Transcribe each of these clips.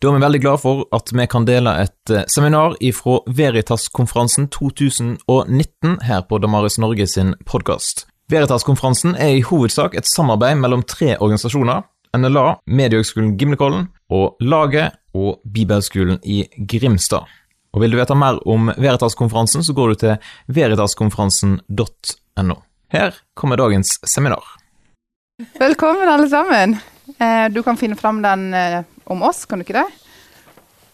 Da er vi veldig glad for at vi kan dele et eh, seminar ifra Veritas-konferansen 2019 her på Damaris Norge sin podkast. Veritas-konferansen er i hovedsak et samarbeid mellom tre organisasjoner, NLA, Mediehøgskolen Gimlekollen og Laget og Bibelskolen i Grimstad. Og Vil du vite mer om Veritas-konferansen, så går du til veritaskonferansen.no. Her kommer dagens seminar. Velkommen, alle sammen. Eh, du kan finne fram den eh, om oss, kan du ikke det?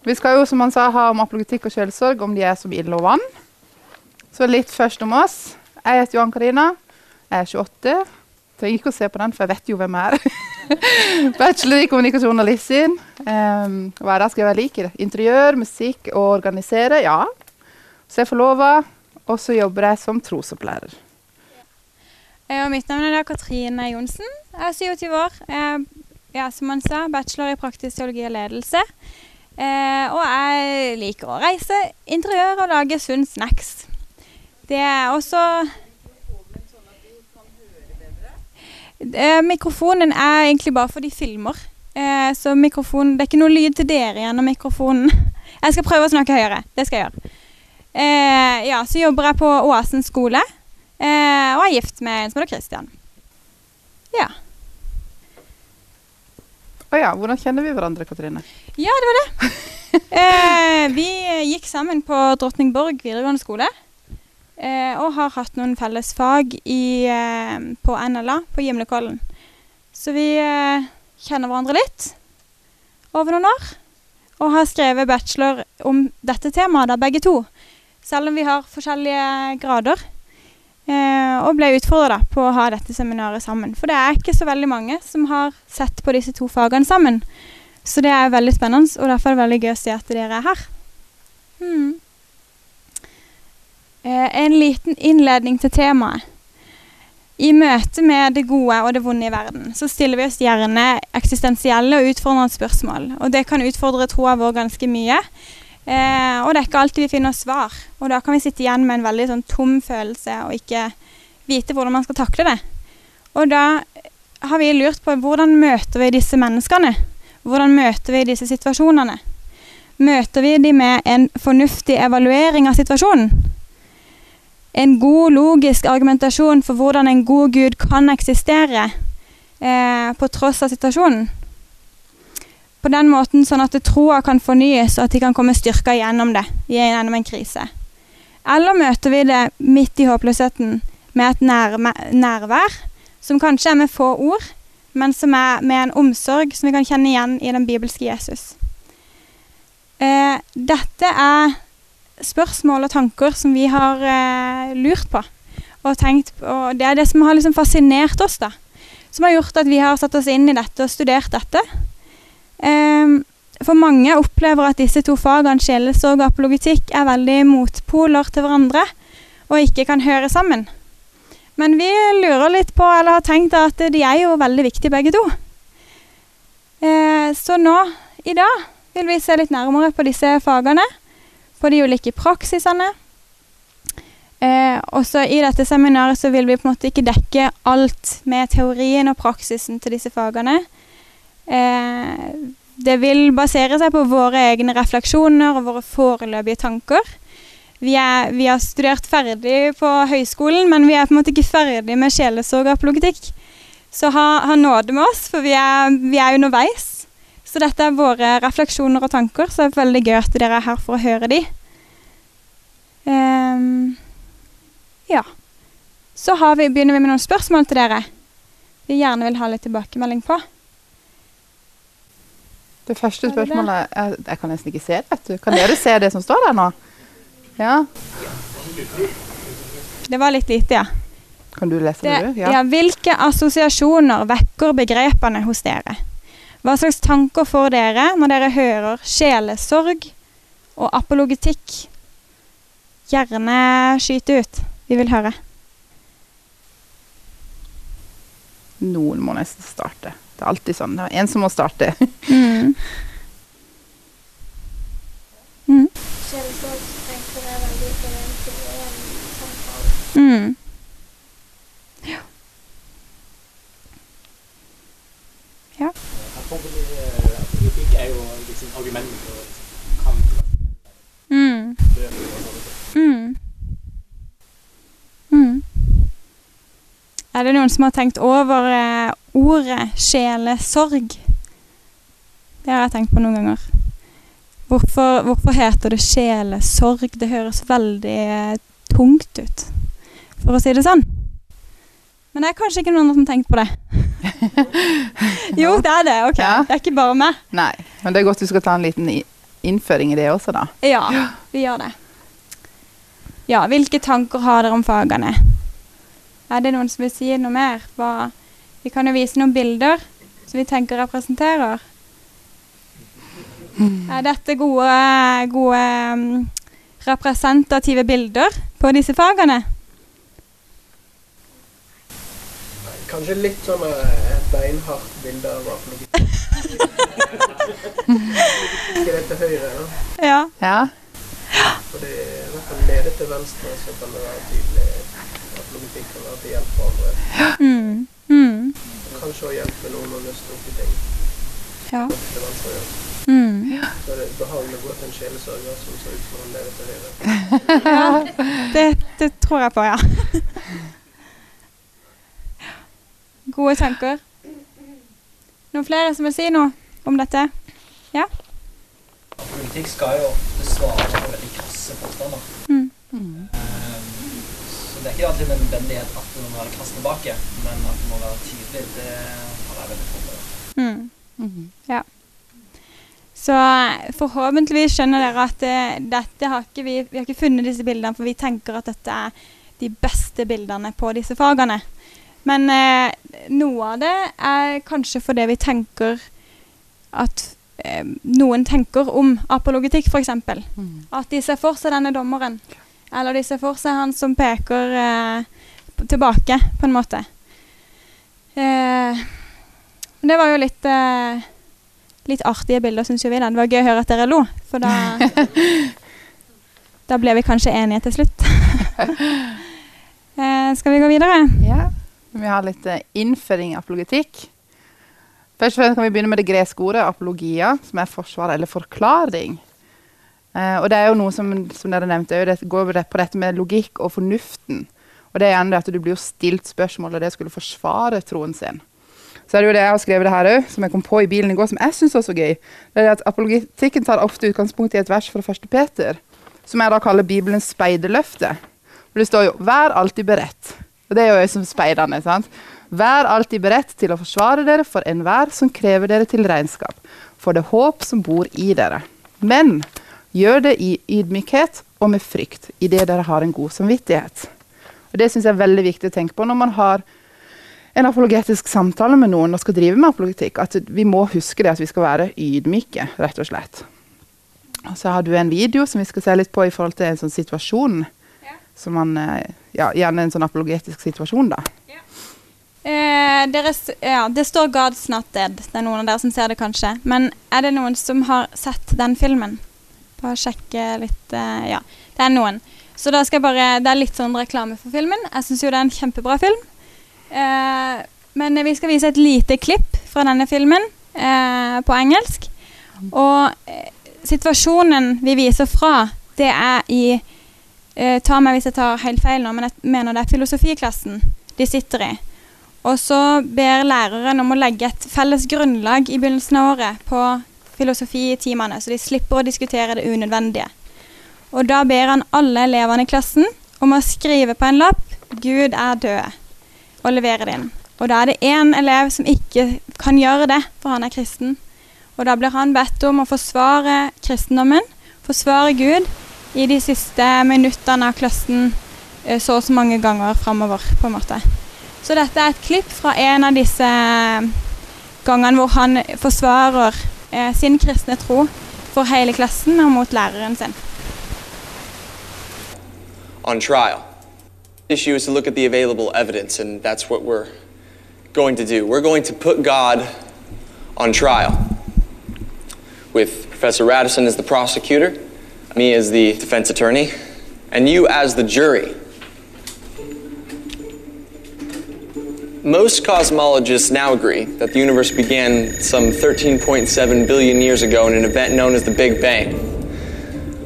Vi skal jo, som han sa, ha om apologetikk og sjølsorg, om de er som ild og vann. Så litt først om oss. Jeg heter Johan Karina. Jeg er 28. Trenger ikke å se på den, for jeg vet jo hvem jeg er. Bachelor i kommunikasjon og livssyn. Um, det skal jeg i? Interiør, musikk og organisere. Ja. Så jeg er forlova, og så jobber jeg som trosopplærer. Og mitt navn er Katrine Johnsen. Jeg er 27 år. Jeg ja, som han sa, bachelor i praktisk teologi og ledelse. Eh, og jeg liker å reise interiør og lage sunn snacks. Det er også eh, Mikrofonen er egentlig bare for de filmer. Eh, så mikrofonen, det er ikke noe lyd til dere gjennom mikrofonen. Jeg skal prøve å snakke høyere. Det skal jeg gjøre. Eh, ja, så jobber jeg på Oasen skole, eh, og er gift med en som heter Christian. Ja. Å ja. Hvordan kjenner vi hverandre, Katrine? Ja, det var det. eh, vi gikk sammen på Drottningborg videregående skole. Eh, og har hatt noen felles fag i, eh, på NLA på Gimlekollen. Så vi eh, kjenner hverandre litt over noen år. Og har skrevet bachelor om dette temaet da, begge to. Selv om vi har forskjellige grader. Eh, og ble utfordra på å ha dette seminaret sammen. For det er ikke så veldig mange som har sett på disse to fagene sammen. Så det er veldig spennende, og derfor er det veldig gøy å se at dere er her. Hmm. Eh, en liten innledning til temaet. I møte med det gode og det vonde i verden, så stiller vi oss gjerne eksistensielle og utfordrende spørsmål. Og det kan utfordre troa vår ganske mye. Eh, og det er ikke alltid vi finner svar. Og da kan vi sitte igjen med en veldig sånn tom følelse og ikke vite hvordan man skal takle det. Og da har vi lurt på hvordan møter vi disse menneskene? Hvordan møter vi disse situasjonene? Møter vi dem med en fornuftig evaluering av situasjonen? En god, logisk argumentasjon for hvordan en god Gud kan eksistere eh, på tross av situasjonen? På den måten sånn at troa kan fornyes, og at de kan komme styrka gjennom det gjennom en krise. Eller møter vi det midt i håpløsheten med et nærvær som kanskje er med få ord, men som er med en omsorg som vi kan kjenne igjen i den bibelske Jesus. Eh, dette er spørsmål og tanker som vi har eh, lurt på og tenkt på. Og det er det som har liksom fascinert oss, da. Som har gjort at vi har satt oss inn i dette og studert dette. Um, for mange opplever at disse to fagene, sjelesorg og apologetikk, er veldig motpoler til hverandre og ikke kan høre sammen. Men vi lurer litt på, eller har tenkt at de er jo veldig viktige begge to. Eh, så nå, i dag, vil vi se litt nærmere på disse fagene. På de ulike praksisene. Eh, også i dette seminaret så vil vi på en måte ikke dekke alt med teorien og praksisen til disse fagene. Eh, det vil basere seg på våre egne refleksjoner og våre foreløpige tanker. Vi, er, vi, har studert ferdig på høyskolen, men vi er på en måte ikke ferdig med sjelesorg og apologetikk. Så ha, ha, nåde med oss, for vi er, vi er, underveis. Så dette er våre refleksjoner og tanker, så det er veldig gøy at dere er her for å høre de. Um, ja. Så vi, begynner vi med noen spørsmål til dere vi gjerne vil ha litt tilbakemelding på. Det første spørsmålet er, jeg, kan nesten ikke se det, vet du. Kan dere se det som står der nå? Ja. Det var litt lite, ja. Kan du lese det, du? Ja. ja. Hvilke assosiasjoner vekker begrepene hos dere? Hva slags tanker får dere når dere hører sjelesorg og apologetikk? Gjerne skyte ut. Vi vil høre. Noen må nesten starte. Det er alltid sånn. Det er en som må starte. mm. Mm. Mm. Ja. Ja. Mm. er jo liksom liksom, argumenter og kan Mm. bøker og sånne ting. Mm. Mm. Er det noen som har tenkt over eh, ordet sjelesorg? Det har jeg tenkt på noen ganger. Hvorfor, hvorfor heter det sjelesorg? Det høres veldig eh, tungt ut, for å si det sånn. Men det er kanskje ikke noen som har tenkt på det. jo, det er det. Ok, Ja. Det er ikke bare meg. Nei, men det er godt du skal ta en liten innføring i det også, da. Ja, vi gjør det. Ja, hvilke tanker har dere om fagene? Er det noen som vil si noe mer? Hva, vi kan jo vise noen bilder som vi tenker representerer. Er dette gode, gode mm, representative bilder på disse fagene? Kanskje litt sånn et beinhardt bilde av apologi. Ikke det til høyre, da. Ja. Ja. For det i hvert fall nede til venstre så kan det være tydelig apologetikk kan være til hjelp for andre. Mm. Mm. Kanskje å hjelpe noen å nøste opp i ting. Ja. Det er vanskelig å gjøre. Mm. Så er det behagelig å gå til en sjelesørger som ser ut som han lever til høyre. ja. Det, det tror jeg på, ja. Gode tanker. Noen flere som vil si noe om dette? Politikk skal jo ofte svare på veldig krasse påstander. Mm. Så det er ikke alltid en nødvendighet at det må være krass tilbake, men at det må være tydelig, det har jeg veldig tro på. Mm. Ja. Så eh, forhåpentligvis skjønner dere at det, dette har ikke vi, vi har ikke funnet disse bildene, for vi tenker at dette er de beste bildene på disse fagene. Men eh, noe av det er kanskje fordi vi tenker at eh, noen tenker om apologetikk, f.eks. At de ser for seg denne dommeren. Eller de ser for seg han som peker eh, tilbake, på en måte. Eh, det var jo litt eh, Litt artige bilder, syns jo vi. da. Det var gøy å høre at dere lo, for da Da ble vi kanskje enige til slutt. eh, skal vi gå videre? Ja. Vi har litt eh, innføring i apologetikk. Først og fremst kan vi begynne med det greske ordet apologia, som er forsvar eller forklaring. Eh, og det er jo noe som, som dere nevnte, det går på dette med logikk og fornuften. Og det er gjerne det at du blir jo stilt spørsmål, og det skulle forsvare troen sin. Så er det jo det jeg har skrevet det her òg, som jeg kom på i bilen i går, som jeg syns var så gøy. Det er at Apologetikken tar ofte utgangspunkt i et vers fra 1. Peter, som jeg da kaller Bibelens speiderløfte. For det står jo 'vær alltid beredt'. Og det er jo jeg som speiderne. sant? Vær alltid beredt til å forsvare dere for enhver som krever dere til regnskap, for det håp som bor i dere. Men gjør det i ydmykhet og med frykt, idet dere har en god samvittighet. Og Det syns jeg er veldig viktig å tenke på når man har en apologetisk samtale med noen og skal drive med apologetikk. At vi må huske det at vi skal være ydmyke, rett og slett. Og så har du en video som vi skal se litt på i forhold til en sånn situasjon. Som man, eh, ja, Gjerne en sånn apologetisk situasjon, da. Eh, deres, ja, det står 'God's Not Dead'. Det er noen av dere som ser det, kanskje. Men er det noen som har sett den filmen? Bare sjekke litt eh, Ja, det er noen. Så da skal jeg bare Det er litt sånn reklame for filmen. Jeg syns jo det er en kjempebra film. Eh, men vi skal vise et lite klipp fra denne filmen eh, på engelsk. Og eh, situasjonen vi viser fra, det er i eh, Ta meg hvis jeg tar helt feil nå, men jeg mener det er filosofiklassen de sitter i. Og så ber læreren om å legge et felles grunnlag i begynnelsen av året på filosofitimene, så de slipper å diskutere det unødvendige. Og da ber han alle elevene i klassen om å skrive på en lapp 'Gud er død', og levere det inn. Og da er det én elev som ikke kan gjøre det, for han er kristen. Og da blir han bedt om å forsvare kristendommen, forsvare Gud, i de siste minuttene av klassen eh, så og så mange ganger framover, på en måte. Så dette er et klipp fra en av disse eh, gangene hvor han forsvarer Eh, sin kristne tro for hele klassen og mot læreren sin. on trial. Issue is to look at the available evidence, and that's what we're going to do. We're going to put God on trial with Professor Radisson as the prosecutor, me as the defense attorney, and you as the jury. Most cosmologists now agree that the universe began some 13.7 billion years ago in an event known as the Big Bang.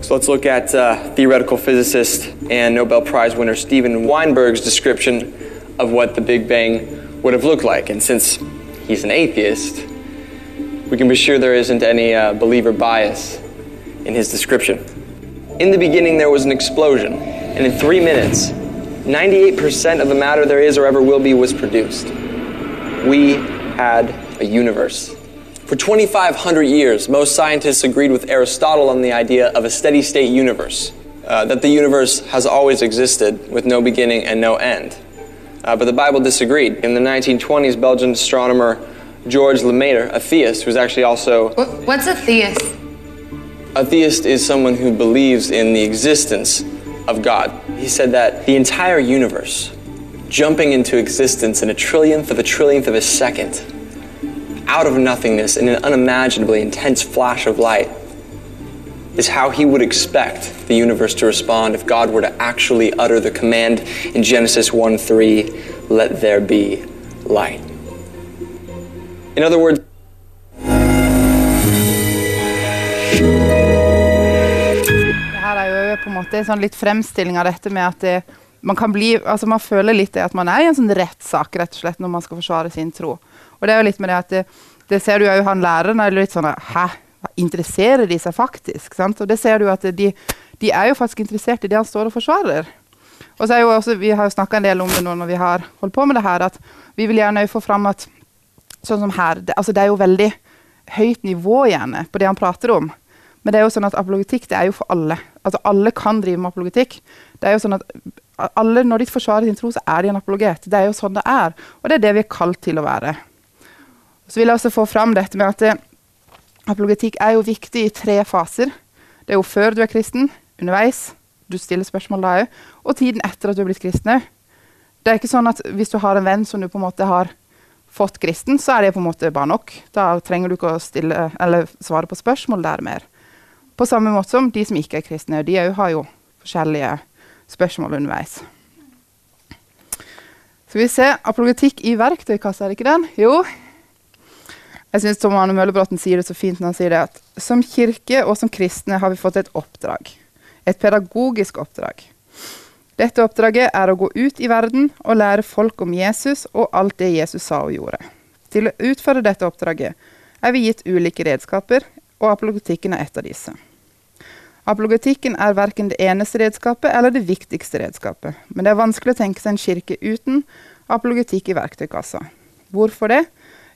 So let's look at uh, theoretical physicist and Nobel Prize winner Steven Weinberg's description of what the Big Bang would have looked like. And since he's an atheist, we can be sure there isn't any uh, believer bias in his description. In the beginning, there was an explosion, and in three minutes, 98% of the matter there is or ever will be was produced. We had a universe. For 2,500 years, most scientists agreed with Aristotle on the idea of a steady state universe, uh, that the universe has always existed with no beginning and no end. Uh, but the Bible disagreed. In the 1920s, Belgian astronomer George Lemaitre, a theist, who's actually also What's a theist? a theist is someone who believes in the existence of God. He said that the entire universe, jumping into existence in a trillionth of a trillionth of a second, out of nothingness in an unimaginably intense flash of light, is how he would expect the universe to respond if God were to actually utter the command in Genesis 1 3, let there be light. In other words, på en måte sånn litt fremstilling av dette med at det, man kan bli, altså man føler litt det at man er i en sånn rettssak rett og slett når man skal forsvare sin tro. Og det er jo litt med det at det, det ser du jo han læreren er litt sånn Hæ? Interesserer de seg faktisk? Sant? Og det ser du at de, de er jo faktisk interessert i det han står og forsvarer. Og så er jo også, Vi har jo snakka en del om det nå når vi har holdt på med det her, at vi vil gjerne få fram at sånn som her, det, altså det er jo veldig høyt nivå gjerne på det han prater om. Men det er jo sånn at apologetikk det er jo for alle. Altså Alle kan drive med apologetikk. Det er jo sånn at alle, Når de forsvarer sin tro, så er de en apologet. Det er jo sånn det er. Og det er det vi er kalt til å være. Så vil jeg også få fram dette med at det, apologetikk er jo viktig i tre faser. Det er jo før du er kristen, underveis, du stiller spørsmål da òg, og tiden etter at du er blitt kristen òg. Det er ikke sånn at hvis du har en venn som du på en måte har fått kristen, så er det på en måte bare nok. Da trenger du ikke å stille, svare på spørsmål der mer. På samme måte som de som ikke er kristne. De òg har jo forskjellige spørsmål underveis. Skal vi se Apologetikk i verktøykassa, er det ikke den? Jo. Jeg syns Tom Arne Møllebråten sier det så fint når han sier det at som kirke og som kristne har vi fått et oppdrag. Et pedagogisk oppdrag. Dette oppdraget er å gå ut i verden og lære folk om Jesus og alt det Jesus sa og gjorde. Til å utføre dette oppdraget er vi gitt ulike redskaper, og apologetikken er et av disse. Apologetikken er verken det eneste redskapet eller det viktigste redskapet, men det er vanskelig å tenke seg en kirke uten apologetikk i verktøykassa. Hvorfor det?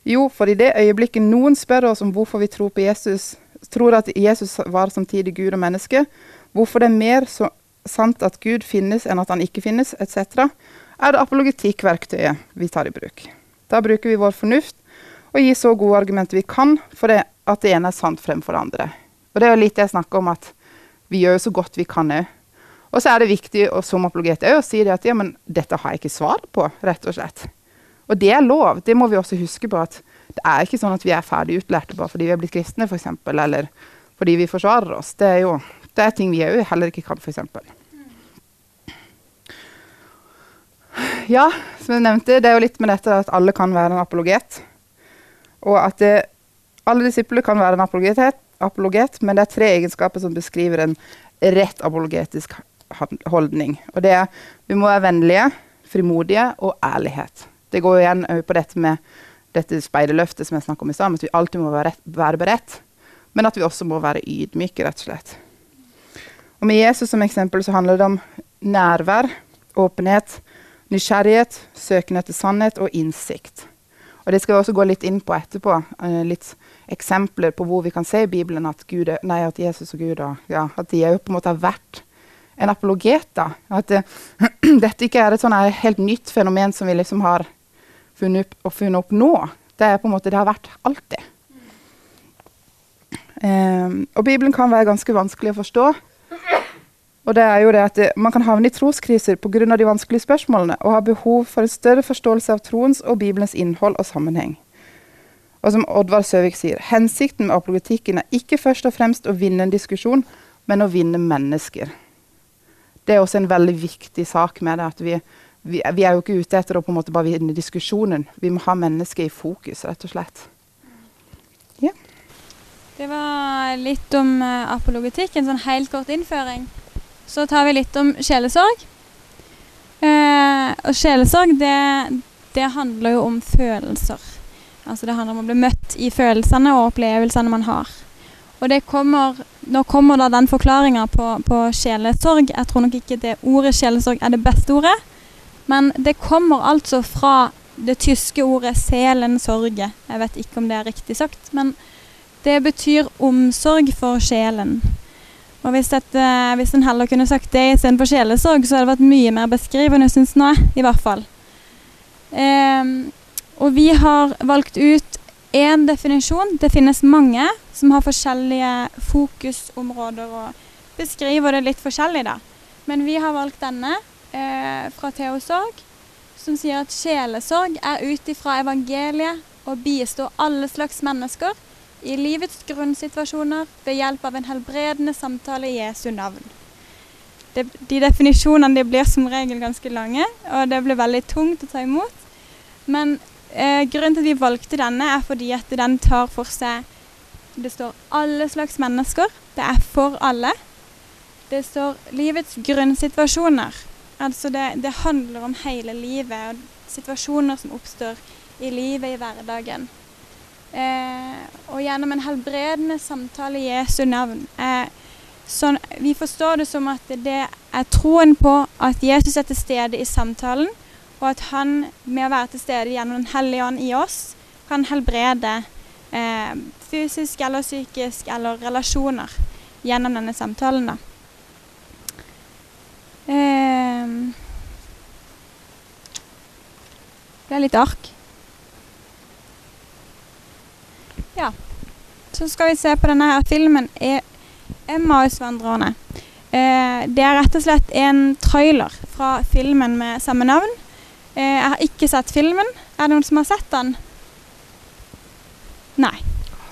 Jo, for i det øyeblikket noen spør oss om hvorfor vi tror, på Jesus, tror at Jesus var samtidig Gud og menneske, hvorfor det er mer sant at Gud finnes enn at han ikke finnes, etc., er det apologetikkverktøyet vi tar i bruk. Da bruker vi vår fornuft og gir så gode argumenter vi kan for det at det ene er sant fremfor det andre. Og det er jo litt jeg snakker om, at vi gjør så godt vi kan òg. Og så er det viktig som apologet å si det at ja, men dette har jeg ikke svar på, rett og slett. Og det er lov. Det må vi også huske på. at Det er ikke sånn at vi er ferdig utlærte bare fordi vi er blitt kristne, f.eks., eller fordi vi forsvarer oss. Det er jo det er ting vi òg heller ikke kan, f.eks. Ja, som jeg nevnte, det er jo litt med dette at alle kan være en apologet. Og at det, alle disipler kan være en apologet, apologet, men det er tre egenskaper som beskriver en rett apologetisk holdning. Og det er vi må være vennlige, frimodige og ærlighet. Det går jo igjen på dette med dette speiderløftet som jeg snakket om i stad, at vi alltid må være, være beredt, men at vi også må være ydmyke, rett og slett. Og Med Jesus som eksempel så handler det om nærvær, åpenhet, nysgjerrighet, søken etter sannhet og innsikt. Og Det skal vi også gå litt inn på etterpå. Litt eksempler på hvor vi kan se i Bibelen at, Gud, nei, at Jesus og Gud og, ja, at de jo på en måte har vært en apologet. da. At uh, dette ikke er et sånn helt nytt fenomen som vi liksom har funnet opp, funnet opp nå. Det er på en måte, det har vært alltid. Um, og Bibelen kan være ganske vanskelig å forstå. Og det er jo det at det, Man kan havne i troskriser pga. de vanskelige spørsmålene og ha behov for en større forståelse av troens og Bibelens innhold og sammenheng. Og som Oddvar Søvik sier, hensikten med apologetikken er ikke først og fremst å vinne en diskusjon, men å vinne mennesker. Det er også en veldig viktig sak med det. at vi, vi, vi er jo ikke ute etter å på en måte bare vinne diskusjonen. Vi må ha mennesket i fokus, rett og slett. Det var litt om uh, apologetikk, en sånn helt kort innføring. Så tar vi litt om sjelesorg. Uh, og sjelesorg, det, det handler jo om følelser. Altså det handler om å bli møtt i følelsene og opplevelsene man har. Og det kommer, nå kommer da den forklaringa på, på sjelesorg. Jeg tror nok ikke det ordet sjelesorg er det beste ordet. Men det kommer altså fra det tyske ordet 'selensorge'. Jeg vet ikke om det er riktig sagt, men det betyr omsorg for sjelen. Og hvis, dette, hvis en heller kunne sagt det istedenfor sjelesorg, så hadde det vært mye mer beskrivende, syns nå, i hvert fall. Um, og vi har valgt ut én definisjon. Det finnes mange som har forskjellige fokusområder og beskriver det litt forskjellig, da. Men vi har valgt denne eh, fra Teosorg, som sier at sjelesorg er ut ifra evangeliet å bistå alle slags mennesker i livets grunnsituasjoner ved hjelp av en helbredende samtale i Jesu navn. De, de definisjonene de blir som regel ganske lange, og det blir veldig tungt å ta imot. Men eh, grunnen til at vi valgte denne, er fordi at den tar for seg Det står alle slags mennesker. Det er for alle. Det står livets grunnsituasjoner. Altså det, det handler om hele livet og situasjoner som oppstår i livet i hverdagen. Eh, og gjennom en helbredende samtale i Jesu navn. Eh, sånn, vi forstår det som at det er troen på at Jesus er til stede i samtalen, og at han med å være til stede gjennom Den hellige ånd i oss, kan helbrede eh, fysisk eller psykisk eller relasjoner gjennom denne samtalen. da. Eh, det er litt ark. Ja. Så skal vi se på denne her filmen er Emmausvandrerne. Eh, det er rett og slett en trailer fra filmen med samme navn. Eh, jeg har ikke sett filmen. Er det noen som har sett den? Nei.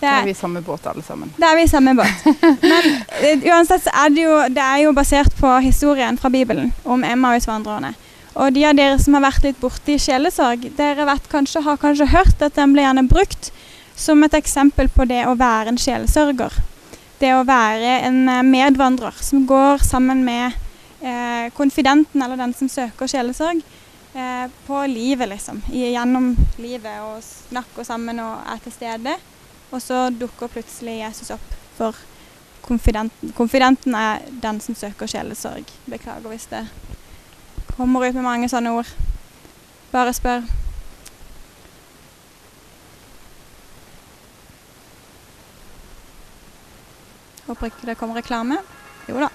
Det Da er, er vi i samme båt alle sammen. da er vi i samme båt. Men eh, uansett så er det jo Det er jo basert på historien fra Bibelen om Emmausvandrerne. Og de av dere som har vært litt borti sjelesorg, dere vet kanskje, har kanskje hørt at den blir gjerne brukt som et eksempel på det å være en sjelesørger. Det å være en eh, medvandrer som går sammen med eh, konfidenten eller den som søker sjelesorg, eh, på livet, liksom. Gjennom livet og snakker sammen og er til stede. Og så dukker plutselig Jesus opp for konfidenten. Konfidenten er den som søker sjelesorg. Beklager hvis det kommer ut med mange sånne ord. Bare spør. Håper ikke det kommer reklame. Jo da.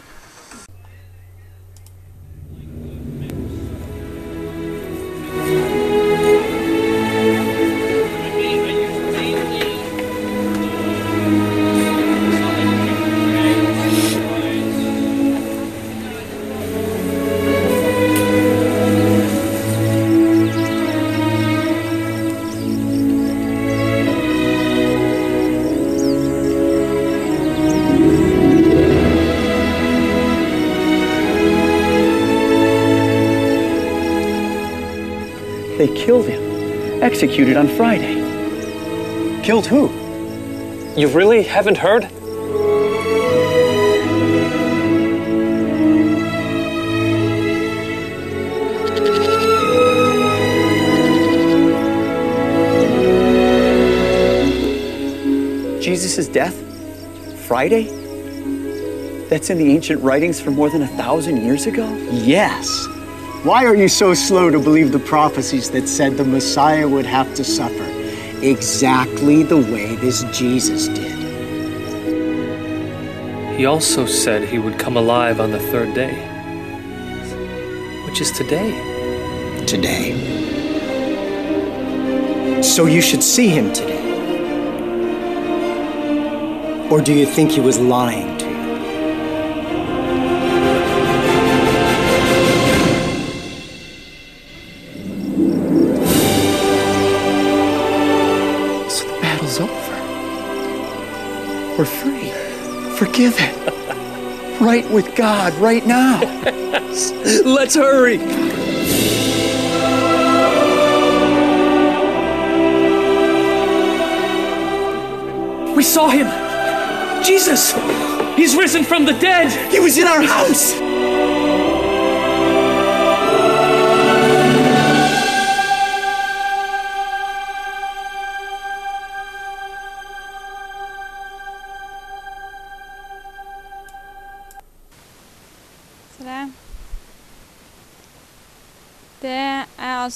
Killed him. Executed on Friday. Killed who? You really haven't heard? Jesus' death? Friday? That's in the ancient writings from more than a thousand years ago? Yes. Why are you so slow to believe the prophecies that said the Messiah would have to suffer exactly the way this Jesus did? He also said he would come alive on the third day, which is today. Today. So you should see him today. Or do you think he was lying right with God right now. Let's hurry. We saw him. Jesus. He's risen from the dead. He was in our house.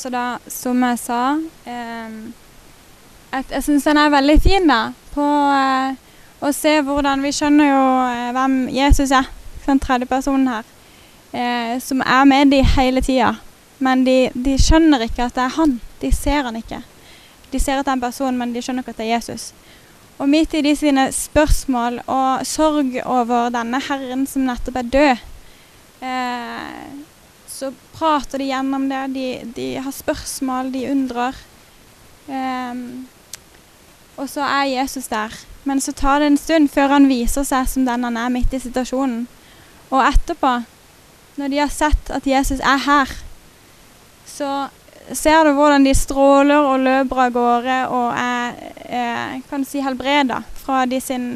Altså da, som jeg sa eh, at Jeg syns den er veldig fin, da, på eh, å se hvordan Vi skjønner jo eh, hvem Jesus er, den tredje personen her, eh, som er med de hele tida. Men de, de skjønner ikke at det er han. De ser han ikke. De ser at det er en person, men de skjønner ikke at det er Jesus. Og midt i de sine spørsmål og sorg over denne Herren som nettopp er død, eh, så prater de gjennom det. De, de har spørsmål, de undrer. Um, og så er Jesus der. Men så tar det en stund før han viser seg som den han er midt i situasjonen. Og etterpå, når de har sett at Jesus er her, så ser du hvordan de stråler og løper av gårde og er eh, kan si helbreda fra de sin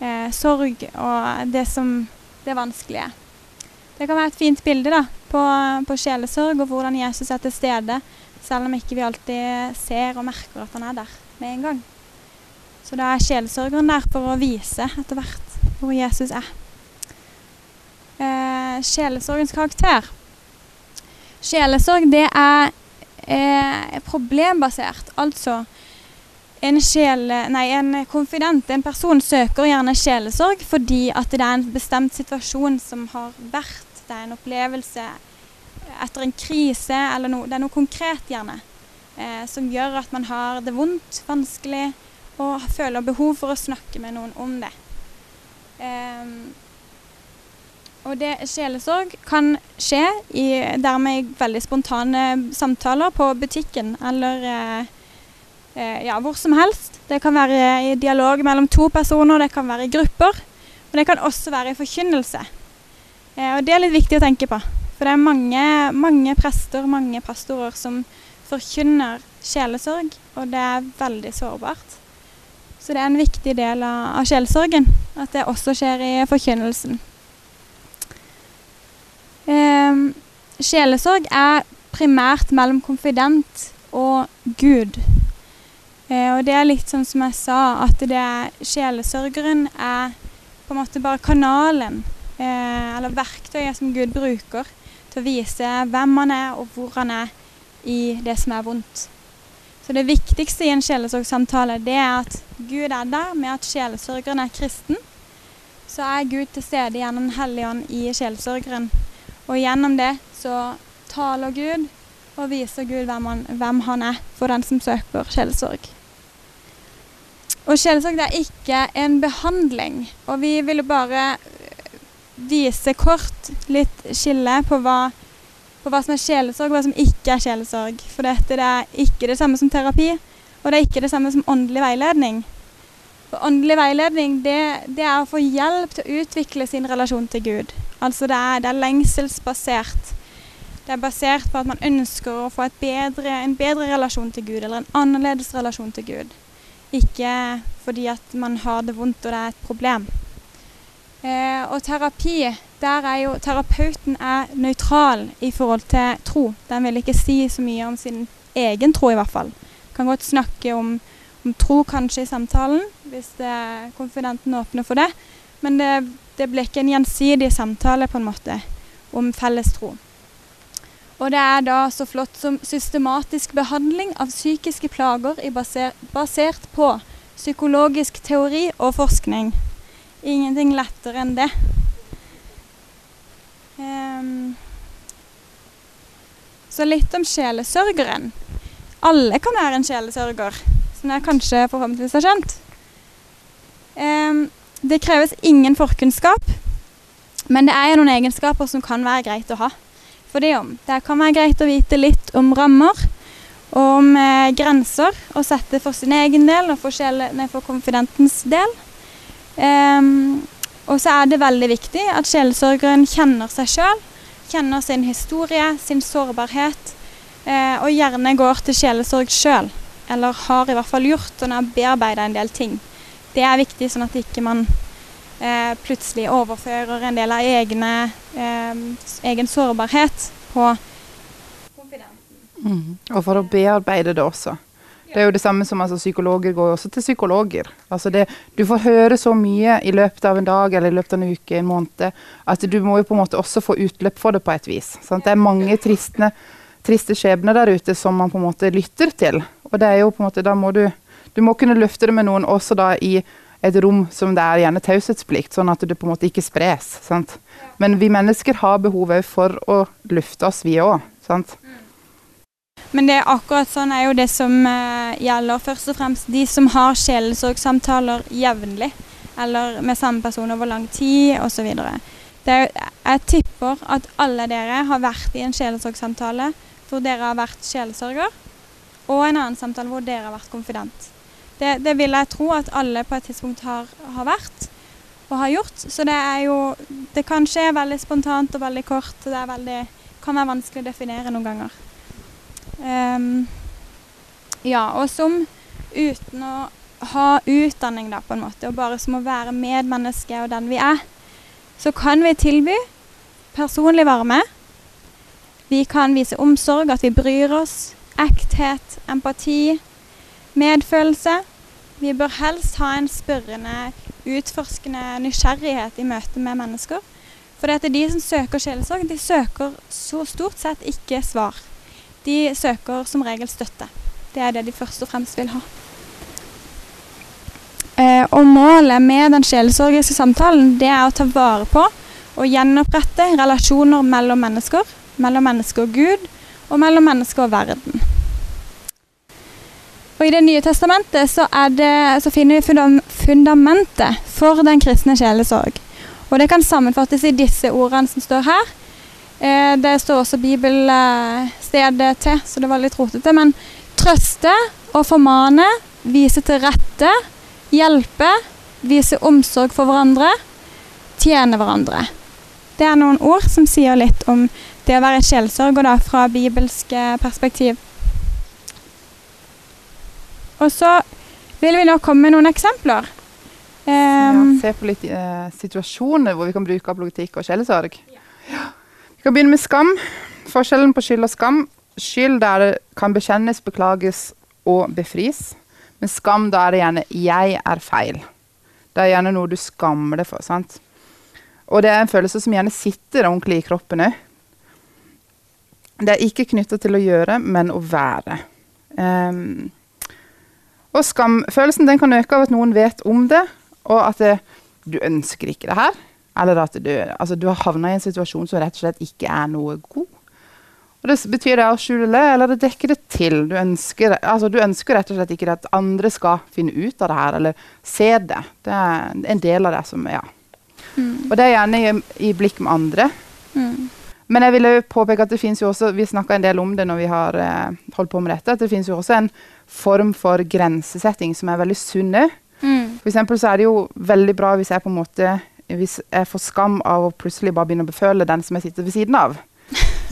eh, sorg og det som det vanskelige. Det kan være et fint bilde da, på, på sjelesorg og hvordan Jesus er til stede, selv om ikke vi alltid ser og merker at han er der med en gang. Så da er sjelesorgeren der for å vise etter hvert hvor Jesus er. Eh, sjelesorgens karakter. Sjelesorg det er eh, problembasert. Altså en, sjele, nei, en konfident, en person, søker gjerne sjelesorg fordi at det er en bestemt situasjon som har vært. Det er en opplevelse etter en krise eller noe. Det er noe konkret, gjerne. Eh, som gjør at man har det vondt, vanskelig, og føler behov for å snakke med noen om det. Eh, og det sjelesorg kan skje i dermed veldig spontane samtaler på butikken eller eh, eh, ja, hvor som helst. Det kan være i dialog mellom to personer, det kan være i grupper. Og det kan også være i forkynnelse. Eh, og det er litt viktig å tenke på. For det er mange, mange prester, mange pastorer som forkynner sjelesorg, og det er veldig sårbart. Så det er en viktig del av, av sjelesorgen, at det også skjer i forkynnelsen. Eh, sjelesorg er primært mellom konfident og Gud. Eh, og det er litt sånn som jeg sa, at det er sjelesørgeren er på en måte bare kanalen, eller verktøyet som Gud bruker til å vise hvem han er, og hvor han er i det som er vondt. Så det viktigste i en sjelesorgsamtale, det er at Gud er der med at sjelesørgeren er kristen. Så er Gud til stede gjennom Den hellige ånd i sjelesørgeren. Og gjennom det så taler Gud og viser Gud hvem han, hvem han er for den som søker sjelesorg. Og sjelesorg er ikke en behandling. Og vi ville bare vise kort litt skille på hva, på hva som er sjelesorg og hva som ikke er sjelesorg. For dette det er ikke det samme som terapi, og det er ikke det samme som åndelig veiledning. For åndelig veiledning det, det er å få hjelp til å utvikle sin relasjon til Gud. Altså det er, det er lengselsbasert. Det er basert på at man ønsker å få bedre, en bedre relasjon til Gud, eller en annerledes relasjon til Gud. Ikke fordi at man har det vondt og det er et problem. Eh, og terapi, der er jo terapeuten er nøytral i forhold til tro. Den vil ikke si så mye om sin egen tro, i hvert fall. Kan godt snakke om, om tro kanskje i samtalen, hvis konfidenten åpner for det. Men det, det blir ikke en gjensidig samtale på en måte om felles tro. Og det er da så flott som systematisk behandling av psykiske plager baser, basert på psykologisk teori og forskning. Ingenting lettere enn det. Um, så litt om sjelesørgeren. Alle kan være en sjelesørger, som jeg kanskje forhåpentligvis har skjønt. Um, det kreves ingen forkunnskap, men det er jo noen egenskaper som kan være greit å ha. For det, det kan være greit å vite litt om rammer, om eh, grenser, å sette for sin egen del og for, sjele, nei, for konfidentens del. Um, og så er det veldig viktig at sjelesørgeren kjenner seg sjøl, kjenner sin historie, sin sårbarhet, uh, og gjerne går til sjelesorg sjøl. Eller har i hvert fall gjort og har bearbeida en del ting Det er viktig, sånn at ikke man eh, plutselig overfører en del av egne, eh, egen sårbarhet på Mm. Og for å bearbeide det også. Det er jo det samme som altså, Psykologer går også til psykologer. Altså det, du får høre så mye i løpet av en dag eller i løpet av en uke, en måned, at du må jo på en måte også få utløp for det på et vis. Sant? Det er mange tristne, triste skjebner der ute som man på en måte lytter til. Og det er jo på en måte, da må du Du må kunne løfte det med noen også da i et rom som det er gjerne taushetsplikt, sånn at det på en måte ikke spres. Sant? Men vi mennesker har behov for å lufte oss, vi òg. Men det er akkurat sånn er jo det som eh, gjelder først og fremst de som har sjelesorgsamtaler jevnlig. Eller med samme person over lang tid osv. Jeg tipper at alle dere har vært i en sjelesorgsamtale hvor dere har vært sjelesorger, og en annen samtale hvor dere har vært konfident. Det, det vil jeg tro at alle på et tidspunkt har, har vært og har gjort. Så det er jo Det kan skje veldig spontant og veldig kort. og Det veldig, kan være vanskelig å definere noen ganger. Um, ja, og som uten å ha utdanning, da, på en måte, og bare som å være medmenneske og den vi er, så kan vi tilby personlig varme. Vi kan vise omsorg, at vi bryr oss. Ekthet, empati, medfølelse. Vi bør helst ha en spørrende, utforskende nysgjerrighet i møte med mennesker. For det er de som søker sjelesorg, de søker så stort sett ikke svar de søker som regel støtte. Det er det de først og fremst vil ha. Eh, og målet med den sjelesorgiske samtalen det er å ta vare på og gjenopprette relasjoner mellom mennesker, mellom menneske og Gud, og mellom menneske og verden. Og I Det nye testamentet så, det, så finner vi fundamentet for den kristne sjelesorg. Og Det kan sammenfattes i disse ordene som står her. Eh, det står også bibelstedet til, så det var litt rotete. Men trøste og formane, vise til rette, hjelpe, vise omsorg for hverandre, tjene hverandre. Det er noen ord som sier litt om det å være sjelsørger da, fra bibelsk perspektiv. Og så vil vi nå komme med noen eksempler. Um, ja, se på litt eh, situasjoner hvor vi kan bruke apologetikk og sjelesorg. Ja. Vi kan begynne med skam. Forskjellen på skyld og skam. Skyld der det kan bekjennes, beklages og befris. Men skam da er det gjerne 'jeg er feil'. Det er gjerne noe du skammer deg for. sant? Og det er en følelse som gjerne sitter ordentlig i kroppen òg. Det er ikke knytta til å gjøre, men å være. Um, og skamfølelsen den kan øke av at noen vet om det, og at det, du ønsker ikke det her. Eller at du, altså, du har havna i en situasjon som rett og slett ikke er noe god. Og Det betyr det å skjule det, eller det dekker det til. Du ønsker, altså, du ønsker rett og slett ikke at andre skal finne ut av det her, eller se det. Det er en del av det som Ja. Mm. Og det er gjerne i, i blikk med andre. Mm. Men jeg vil påpeke at det finnes jo også, vi snakka en del om det når vi har eh, holdt på med dette, at det finnes jo også en form for grensesetting som er veldig sunn. Mm. For eksempel så er det jo veldig bra hvis jeg på en måte hvis jeg får skam av å plutselig bare begynne å beføle den som jeg sitter ved siden av.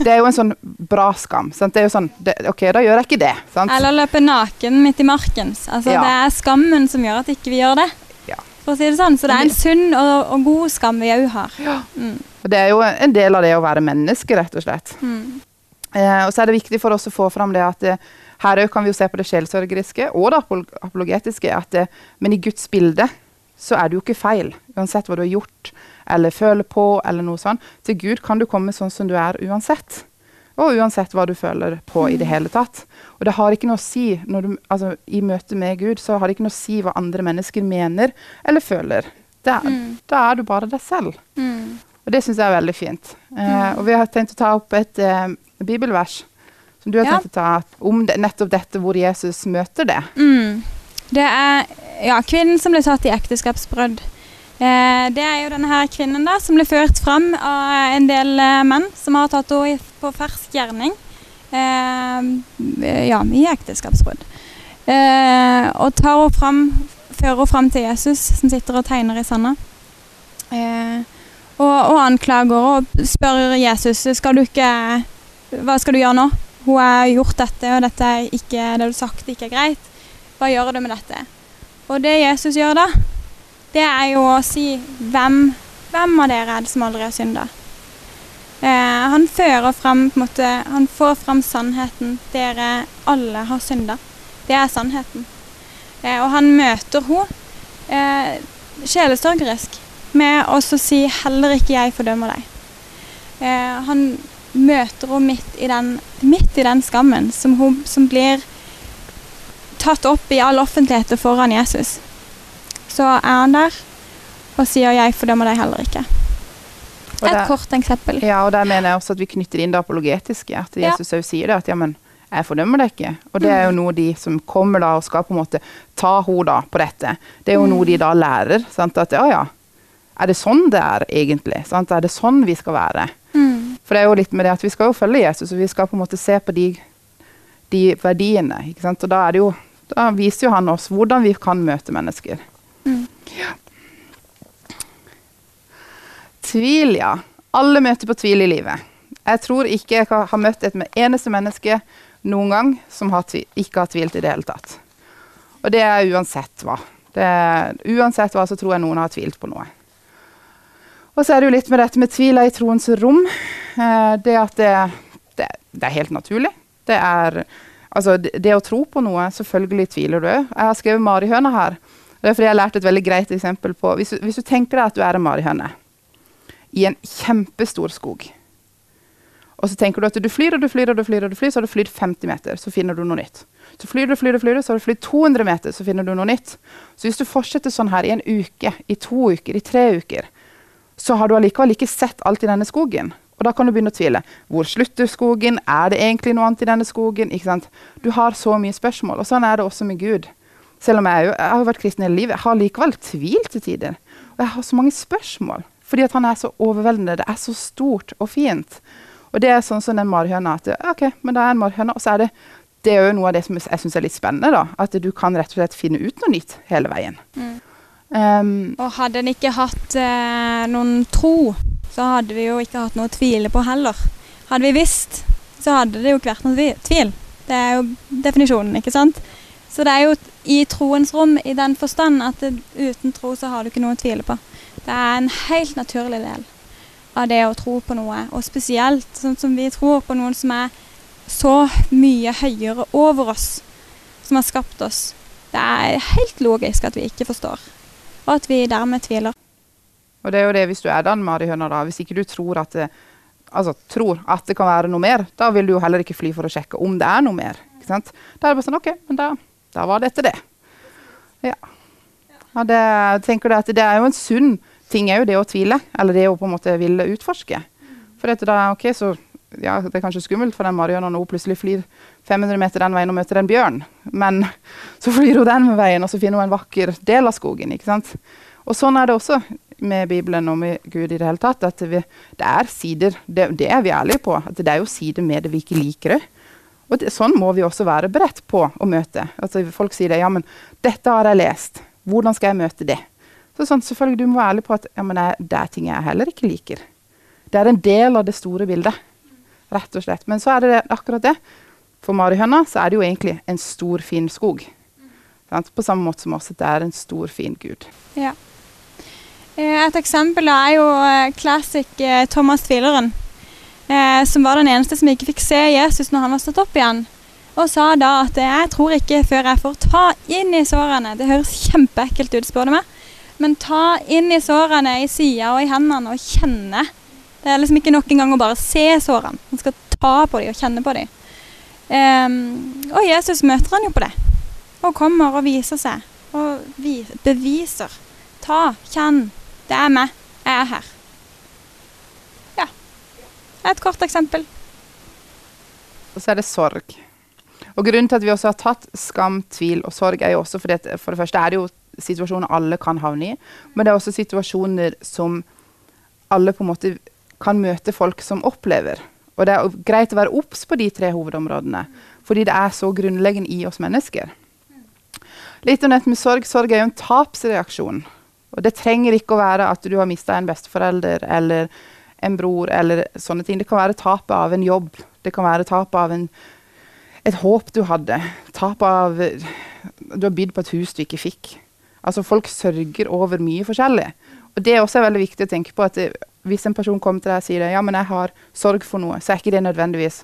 Det er jo en sånn bra skam. Sant? Det er jo sånn, det, OK, da gjør jeg ikke det. Sant? Eller løpe naken midt i marken. Altså, ja. Det er skammen som gjør at ikke vi gjør det. Ja. For å si det sånn. Så det er en sunn og, og god skam vi òg har. Ja. Mm. Og det er jo en del av det å være menneske, rett og slett. Mm. Eh, og så er det viktig for oss å få fram det at eh, her òg kan vi jo se på det sjelsørgeriske og det apologetiske. At det, men i Guds bilde så er det jo ikke feil, uansett hva du har gjort eller føler på. eller noe sånt. Til Gud kan du komme sånn som du er uansett. Og uansett hva du føler på i det hele tatt. Og det har ikke noe å si du, altså, I møte med Gud så har det ikke noe å si hva andre mennesker mener eller føler. Da, mm. Da er du bare deg selv. Mm. Og det syns jeg er veldig fint. Eh, mm. og vi har tenkt å ta opp et eh, bibelvers som du har ja. tenkt å ta om det, nettopp dette hvor Jesus møter det. Mm. Det er ja, kvinnen som ble tatt i ekteskapsbrudd. Eh, det er jo denne her kvinnen da, som ble ført fram av en del eh, menn som har tatt henne på fersk gjerning eh, ja, i ekteskapsbrudd. Og tar henne fram, fører henne fram til Jesus, som sitter og tegner i sanda. Og, og, anklager og spør Jesus skal du ikke, hva skal du gjøre nå. Hun har gjort dette, og dette er ikke, det du har sagt ikke er greit. Hva gjør du med dette? Og det Jesus gjør da, det er jo å si hvem, hvem av dere er det som aldri har synda? Eh, han fører frem på en måte, Han får frem sannheten. Dere alle har synda. Det er sannheten. Eh, og han møter henne eh, sjelesorgerisk med å si 'heller ikke jeg fordømmer deg'. Eh, han møter henne midt i den, midt i den skammen som, hun, som blir tatt opp i all offentlighet og foran Jesus. Så er han der og sier 'jeg fordømmer deg heller ikke'. Et der, kort eksempel. Ja, og der mener jeg også at vi knytter inn det apologetiske. At Jesus Jesus ja. sier det, at ja, men jeg fordømmer deg ikke. Og det er jo noe de som kommer da og skal på en måte ta henne på dette, det er jo noe de da lærer. Sant? At ja, ja, er det sånn det er egentlig? Sant? Er det sånn vi skal være? Mm. For det er jo litt med det at vi skal jo følge Jesus, og vi skal på en måte se på de, de verdiene. Og da, det jo, da viser jo han oss hvordan vi kan møte mennesker. Ja. Tvil, ja. Alle møter på tvil i livet. Jeg tror ikke jeg har møtt et eneste menneske noen gang som har ikke har tvilt i det hele tatt. Og det er uansett hva. Er, uansett hva så tror jeg noen har tvilt på noe. Og så er det jo litt med dette med tvil er i troens rom. Eh, det at det, det, det er helt naturlig. Det er Altså, det, det å tro på noe, selvfølgelig tviler du òg. Jeg har skrevet Marihøna her. Det er fordi jeg har lært et veldig greit eksempel på Hvis hvis du tenker deg at du er en marihøne i en kjempestor skog, og så tenker du at du flyr og du flyr og du flyr, og du flyr, så har du flydd 50 meter, så finner du noe nytt. Så flyr du, flyr flyr så har du flydd 200 meter, så finner du noe nytt. Så hvis du fortsetter sånn her i en uke, i to uker, i tre uker, så har du allikevel ikke sett alt i denne skogen. Og da kan du begynne å tvile. Hvor slutter skogen? Er det egentlig noe annet i denne skogen? Du har så mye spørsmål. Og sånn er det også med Gud. Selv om jeg, jo, jeg har vært kristen hele livet, jeg har likevel tvilt til tider. Og jeg har så mange spørsmål. Fordi at han er så overveldende. Det er så stort og fint. Og det er sånn som den marihøna. At ok, men det er en marihøne. Og så er det det er jo noe av det som jeg syns er litt spennende. da, At du kan rett og slett finne ut noe nytt hele veien. Mm. Um, Og hadde en ikke hatt eh, noen tro, så hadde vi jo ikke hatt noe å tvile på heller. Hadde vi visst, så hadde det jo ikke vært noe tvil. Det er jo definisjonen, ikke sant? Så det er jo i troens rom i den forstand at det, uten tro så har du ikke noe å tvile på. Det er en helt naturlig del av det å tro på noe, og spesielt sånn som vi tror på noen som er så mye høyere over oss, som har skapt oss. Det er helt logisk at vi ikke forstår, og at vi dermed tviler. Og det er jo det hvis du er den marihøna, da. Hvis ikke du tror at det, altså, tror at det kan være noe mer, da vil du jo heller ikke fly for å sjekke om det er noe mer. Ikke sant? Da er det bare sånn OK, men da, da var dette det. Ja. ja det, tenker du at det er jo en sunn ting òg, det å tvile, eller det å på en måte ville utforske. For dette da, ok, så ja, Det er kanskje skummelt for den marihøna når hun plutselig flyr 500 meter den veien og møter en bjørn, men så flyr hun den veien, og så finner hun en vakker del av skogen. ikke sant? Og sånn er det også med Bibelen og med Gud i det hele tatt. at vi, Det er sider, det, det er vi ærlige på, at det er jo sider med det vi ikke liker òg. Og det, sånn må vi også være beredt på å møte. Altså Folk sier det, ja, men dette har jeg lest, hvordan skal jeg møte det? Så sånn, selvfølgelig, Du må være ærlig på at ja, men jeg, det er ting jeg heller ikke liker. Det er en del av det store bildet, rett og slett. Men så er det akkurat det. For marihøna så er det jo egentlig en stor, fin skog. Sant? På samme måte som også at det er en stor, fin gud. Ja. Eh, Et eksempel er jo eh, classic eh, Thomas Tvileren, eh, som var den eneste som ikke fikk se Jesus når han var stått opp igjen. Og sa da at 'jeg tror ikke før jeg får ta inn i sårene'. Det høres kjempeekkelt ut, spør du meg. Men ta inn i sårene i sida og i hendene og kjenne. Det er liksom ikke nok engang å bare se sårene. Man skal ta på dem og kjenne på dem. Um, og Jesus møter han jo på det. Og kommer og viser seg. Og vi, beviser. Ta, kjenn. Det er meg. Jeg er her. Ja. Et kort eksempel. Og så er det sorg. Og Grunnen til at vi også har tatt skam, tvil og sorg, er jo også fordi at for det første er det jo situasjoner alle kan havne i, men det er også situasjoner som alle på en måte kan møte folk som opplever. Og det er greit å være obs på de tre hovedområdene, fordi det er så grunnleggende i oss mennesker. Litt om dette med sorg. Sorg er jo en tapsreaksjon. Og det trenger ikke å være at du har mista en besteforelder eller en bror eller sånne ting. Det kan være tapet av en jobb. Det kan være tapet av en, et håp du hadde. Tapet av Du har bydd på et hus du ikke fikk. Altså folk sørger over mye forskjellig. Og det er også veldig viktig å tenke på at det, hvis en person kommer til deg og sier ja, men jeg har sorg for noe, så er ikke det nødvendigvis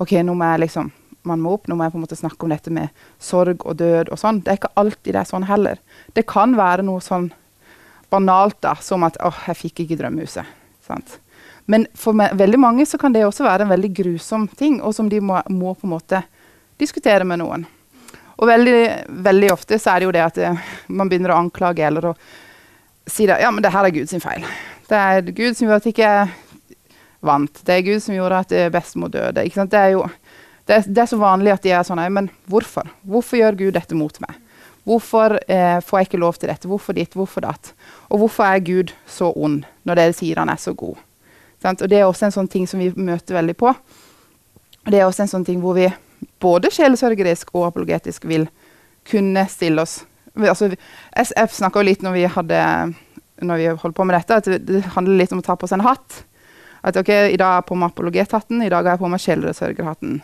OK, nå må jeg liksom man må opp, nå må jeg på en måte snakke om dette med sorg og død og sånn. Det er ikke alltid det er sånn heller. Det kan være noe sånn banalt da, som at åh, jeg fikk ikke drømmehuset. Sant? Men for me veldig mange så kan det også være en veldig grusom ting, og som de må, må på en måte diskutere med noen. Og veldig, veldig ofte så er det jo det at det, man begynner å anklage eller å si det, ja, men det her er Guds feil. Det er Gud som gjorde at jeg ikke vant. Det er Gud som gjorde at bestemor døde. Ikke sant? Det er jo det er, det er, så vanlig at de er sånn Men hvorfor? Hvorfor gjør Gud dette mot meg? Hvorfor eh, får jeg ikke lov til dette? Hvorfor ditt? Hvorfor datt? Og hvorfor er Gud så ond når dere sier han er så god? Sant? Og Det er også en sånn ting som vi møter veldig på. Og Det er også en sånn ting hvor vi både sjelesørgerisk og apologetisk vil kunne stille oss altså, SF snakka jo litt når vi, hadde, når vi holdt på med dette, at det, handler litt om å ta på seg en hatt. At ok, I dag er jeg på meg apologethatten, i dag har jeg på meg sjelesørgerhatten.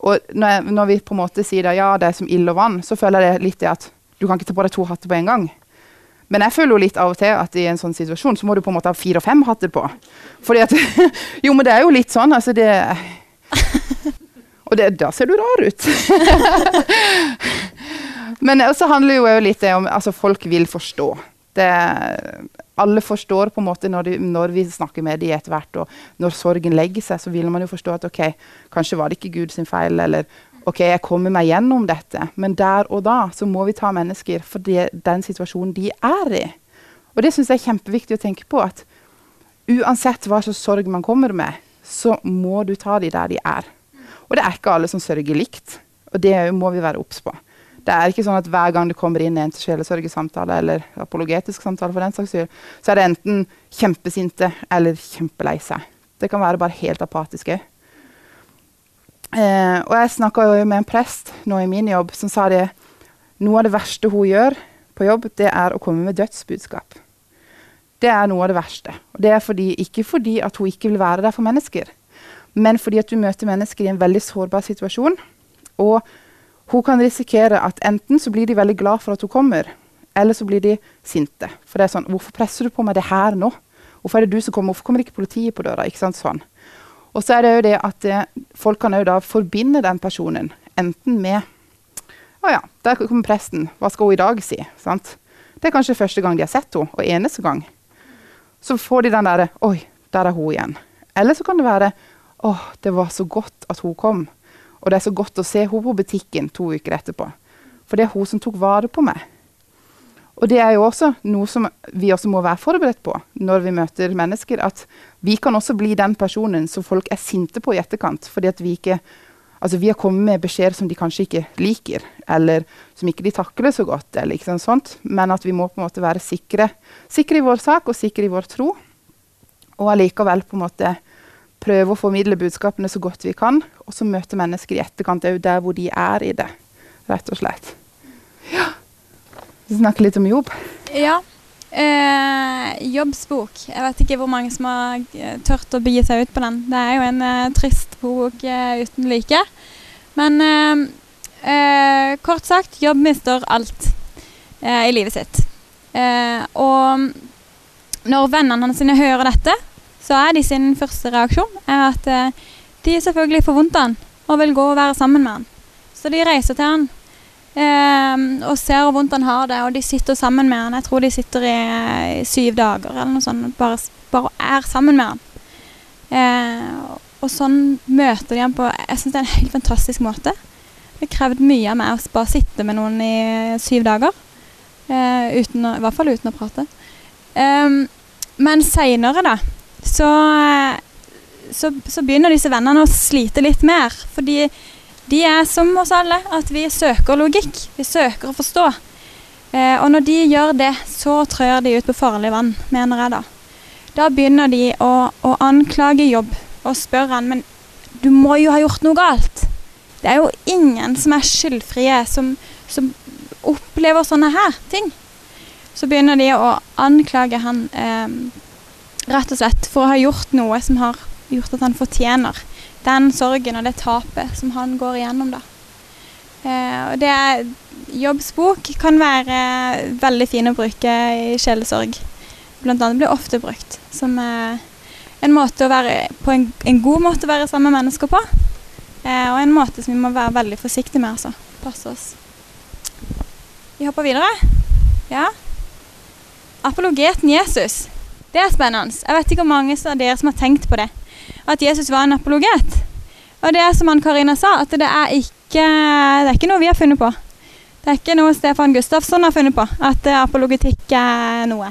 Og når, jeg, når, vi på en måte sier det, ja, det er som ild og vann, så føler jeg det litt det at du kan ikke ta på deg to hatter på en gang. Men jeg føler jo litt av og til at i en sånn situasjon så må du på en måte ha fire-fem hatter på. Fordi at Jo, men det er jo litt sånn, altså det Og det, da ser du rar ut. men så handler jo litt det om Altså, folk vil forstå. Det, alle forstår på en måte når, de, når vi snakker med dem etter hvert, og når sorgen legger seg, så vil man jo forstå at ok, kanskje var det ikke Guds feil, eller ok, jeg kommer meg gjennom dette. Men der og da så må vi ta mennesker for det, den situasjonen de er i. Og det syns jeg er kjempeviktig å tenke på. at Uansett hva slags sorg man kommer med, så må du ta de der de er. Og det er ikke alle som sørger likt. Og det må vi være obs på. Det er ikke sånn at hver gang det kommer inn en til sjelesørgersamtale eller apologetisk samtale, for den saks skyld, så er det enten kjempesinte eller kjempelei seg. Det kan være bare helt apatiske. Eh, og jeg snakka med en prest nå i min jobb som sa det noe av det verste hun gjør på jobb, det er å komme med dødsbudskap. Det er noe av det verste. Og det er fordi, ikke fordi at hun ikke vil være der for mennesker, men fordi at du møter mennesker i en veldig sårbar situasjon. og hun kan risikere at enten så blir de veldig glad for at hun kommer, eller så blir de sinte. For det er sånn Hvorfor presser du på meg det her nå? Hvorfor er det du som kommer? Hvorfor kommer ikke politiet på døra? Ikke sant, sånn. Og så er det jo det at eh, folk kan jo da forbinde den personen enten med Å ja, der kommer presten. Hva skal hun i dag si? Sant? Det er kanskje første gang de har sett henne, og eneste gang. Så får de den derre Oi, der er hun igjen. Eller så kan det være Å, det var så godt at hun kom. Og det er så godt å se henne på butikken to uker etterpå. For det er hun som tok vare på meg. Og det er jo også noe som vi også må være forberedt på når vi møter mennesker. At vi kan også bli den personen som folk er sinte på i etterkant. fordi vi ikke Altså vi har kommet med beskjeder som de kanskje ikke liker, eller som ikke de takler så godt. eller ikke sånt, Men at vi må på en måte være sikre, sikre i vår sak og sikre i vår tro. Og allikevel på en måte prøve å formidle budskapene så godt vi kan, og så møte mennesker i etterkant òg der hvor de er i det, rett og slett. Snakke litt om jobb. Ja. Eh, jobbsbok. Jeg vet ikke hvor mange som har eh, tørt å begi seg ut på den. Det er jo en eh, trist bok eh, uten like. Men eh, eh, kort sagt, jobb mister alt i livet sitt. og når vennene hans hører dette, så er de sin første reaksjon er at de selvfølgelig får vondt av han og vil gå og være sammen med han. Så de reiser til han og ser hvor vondt han har det, og de sitter sammen med han. Jeg tror de sitter i, i syv dager eller noe sånt, bare, bare er sammen med han. Eh, og sånn møter de han på Jeg syns det er en helt fantastisk måte. Det har krevd mye av meg å bare sitte med noen i syv dager. Eh, uten å, I hvert fall uten å prate. Eh, men seinere, da, så, så, så, begynner disse vennene å slite litt mer. Fordi de er som oss alle, at vi søker logikk. Vi søker å forstå. Eh, og når de gjør det, så trør de ut på farlig vann, mener jeg da. Da begynner de å, å anklage jobb og spør han men du må jo ha gjort noe galt. Det er jo ingen som er skyldfrie, som, som opplever sånne her ting. Så begynner de å anklage han eh, Rett og slett for å ha gjort noe som har gjort at han fortjener den sorgen og det tapet som han går igjennom. da. Eh, og det er Jobbs bok kan være veldig fin å bruke i sjelesorg. Blant annet blir ofte brukt som eh, en måte å være på en, en god måte å være sammen med mennesker på. Eh, og en måte som vi må være veldig forsiktige med, altså. Passe oss. Vi hopper videre. Ja. Apologeten Jesus. Det er spennende. Jeg vet ikke hvor mange av dere som har tenkt på det. At Jesus var en apologet. Og det er som han Karina sa, at det er ikke, det er ikke noe vi har funnet på. Det er ikke noe Stefan Gustafsson har funnet på, at apologetikk er noe.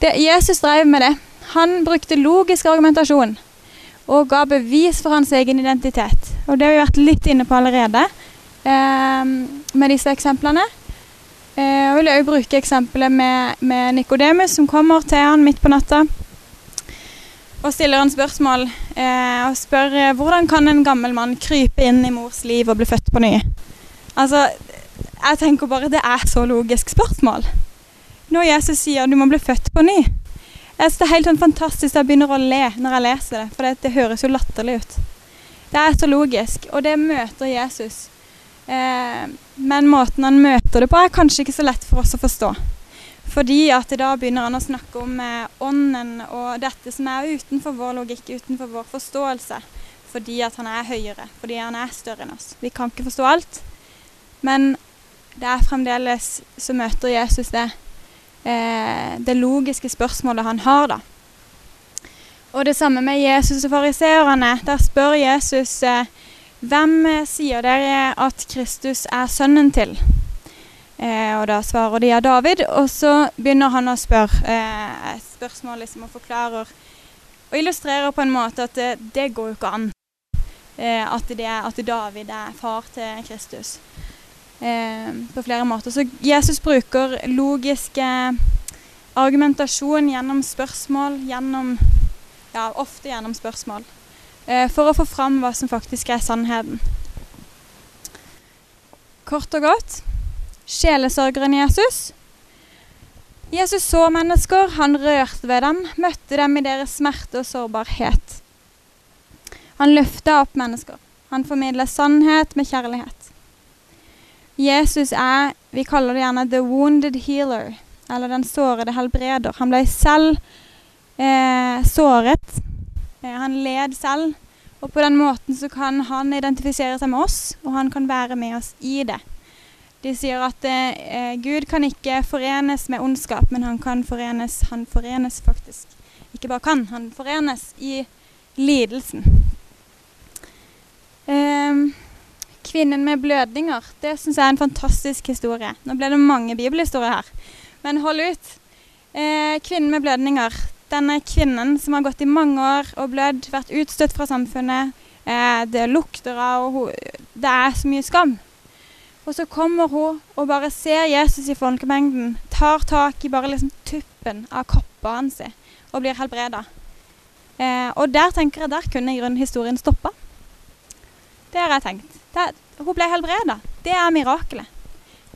Det, Jesus drev med det. Han brukte logisk argumentasjon og ga bevis for hans egen identitet. Og det har vi vært litt inne på allerede eh, med disse eksemplene. Eh, jeg vil også bruke eksempelet med, med Nikodemus, som kommer til han midt på natta og stiller han spørsmål eh, og spør eh, hvordan kan en gammel mann krype inn i mors liv og bli født på ny. Altså, jeg tenker bare det er så logisk spørsmål. Når Jesus sier du må bli født på ny. Jeg synes Det er helt sånn fantastisk. Jeg begynner å le når jeg leser det, for det, det høres jo latterlig ut. Det er så logisk, og det møter Jesus. Eh, men måten han møter det på, er kanskje ikke så lett for oss å forstå. Fordi at da begynner han å snakke om eh, ånden og dette som er utenfor vår logikk, utenfor vår forståelse. Fordi at han er høyere, fordi han er større enn oss. Vi kan ikke forstå alt. Men det er fremdeles så møter Jesus det, eh, det logiske spørsmålet han har, da. Og det samme med Jesus og fariseerne. Der spør Jesus eh, hvem sier dere at Kristus er sønnen til? Eh, og da svarer de ja, David, og så begynner han å spørre eh, spørsmål liksom, og forklarer og illustrerer på en måte at det, det går jo ikke an eh, at, det, at, David er far til Kristus. Eh, på flere måter. Så Jesus bruker logiske argumentasjon gjennom spørsmål, gjennom Ja, ofte gjennom spørsmål. Eh, for å få fram hva som faktisk er sannheten. Kort og godt sjelesørgeren Jesus. Jesus så mennesker, han rørte ved dem, møtte dem i deres smerte og sårbarhet. Han løfta opp mennesker. Han formidla sannhet med kjærlighet. Jesus er, vi kaller det gjerne 'the wounded healer', eller 'den sårede helbreder'. Han ble selv eh, såret. Eh, han led selv. Og på den måten så kan han identifisere seg med oss, og han kan være med oss i det. De sier at eh, Gud kan ikke forenes med ondskap, men han kan forenes Han forenes faktisk. Ikke bare kan, han forenes i lidelsen. Eh, kvinnen med blødninger, det syns jeg er en fantastisk historie. Nå ble det mange bibelhistorier her, men hold ut. Eh, kvinnen med blødninger. Denne kvinnen som har gått i mange år og blødd, vært utstøtt fra samfunnet. Eh, det lukter av Det er så mye skam. Og så kommer hun og bare ser Jesus i folkemengden, tar tak i bare liksom tuppen av koppa hans og blir helbreda. Eh, og der tenker jeg der kunne i grunnen historien stoppa. Det har jeg tenkt. Der, hun ble helbreda. Det er mirakelet.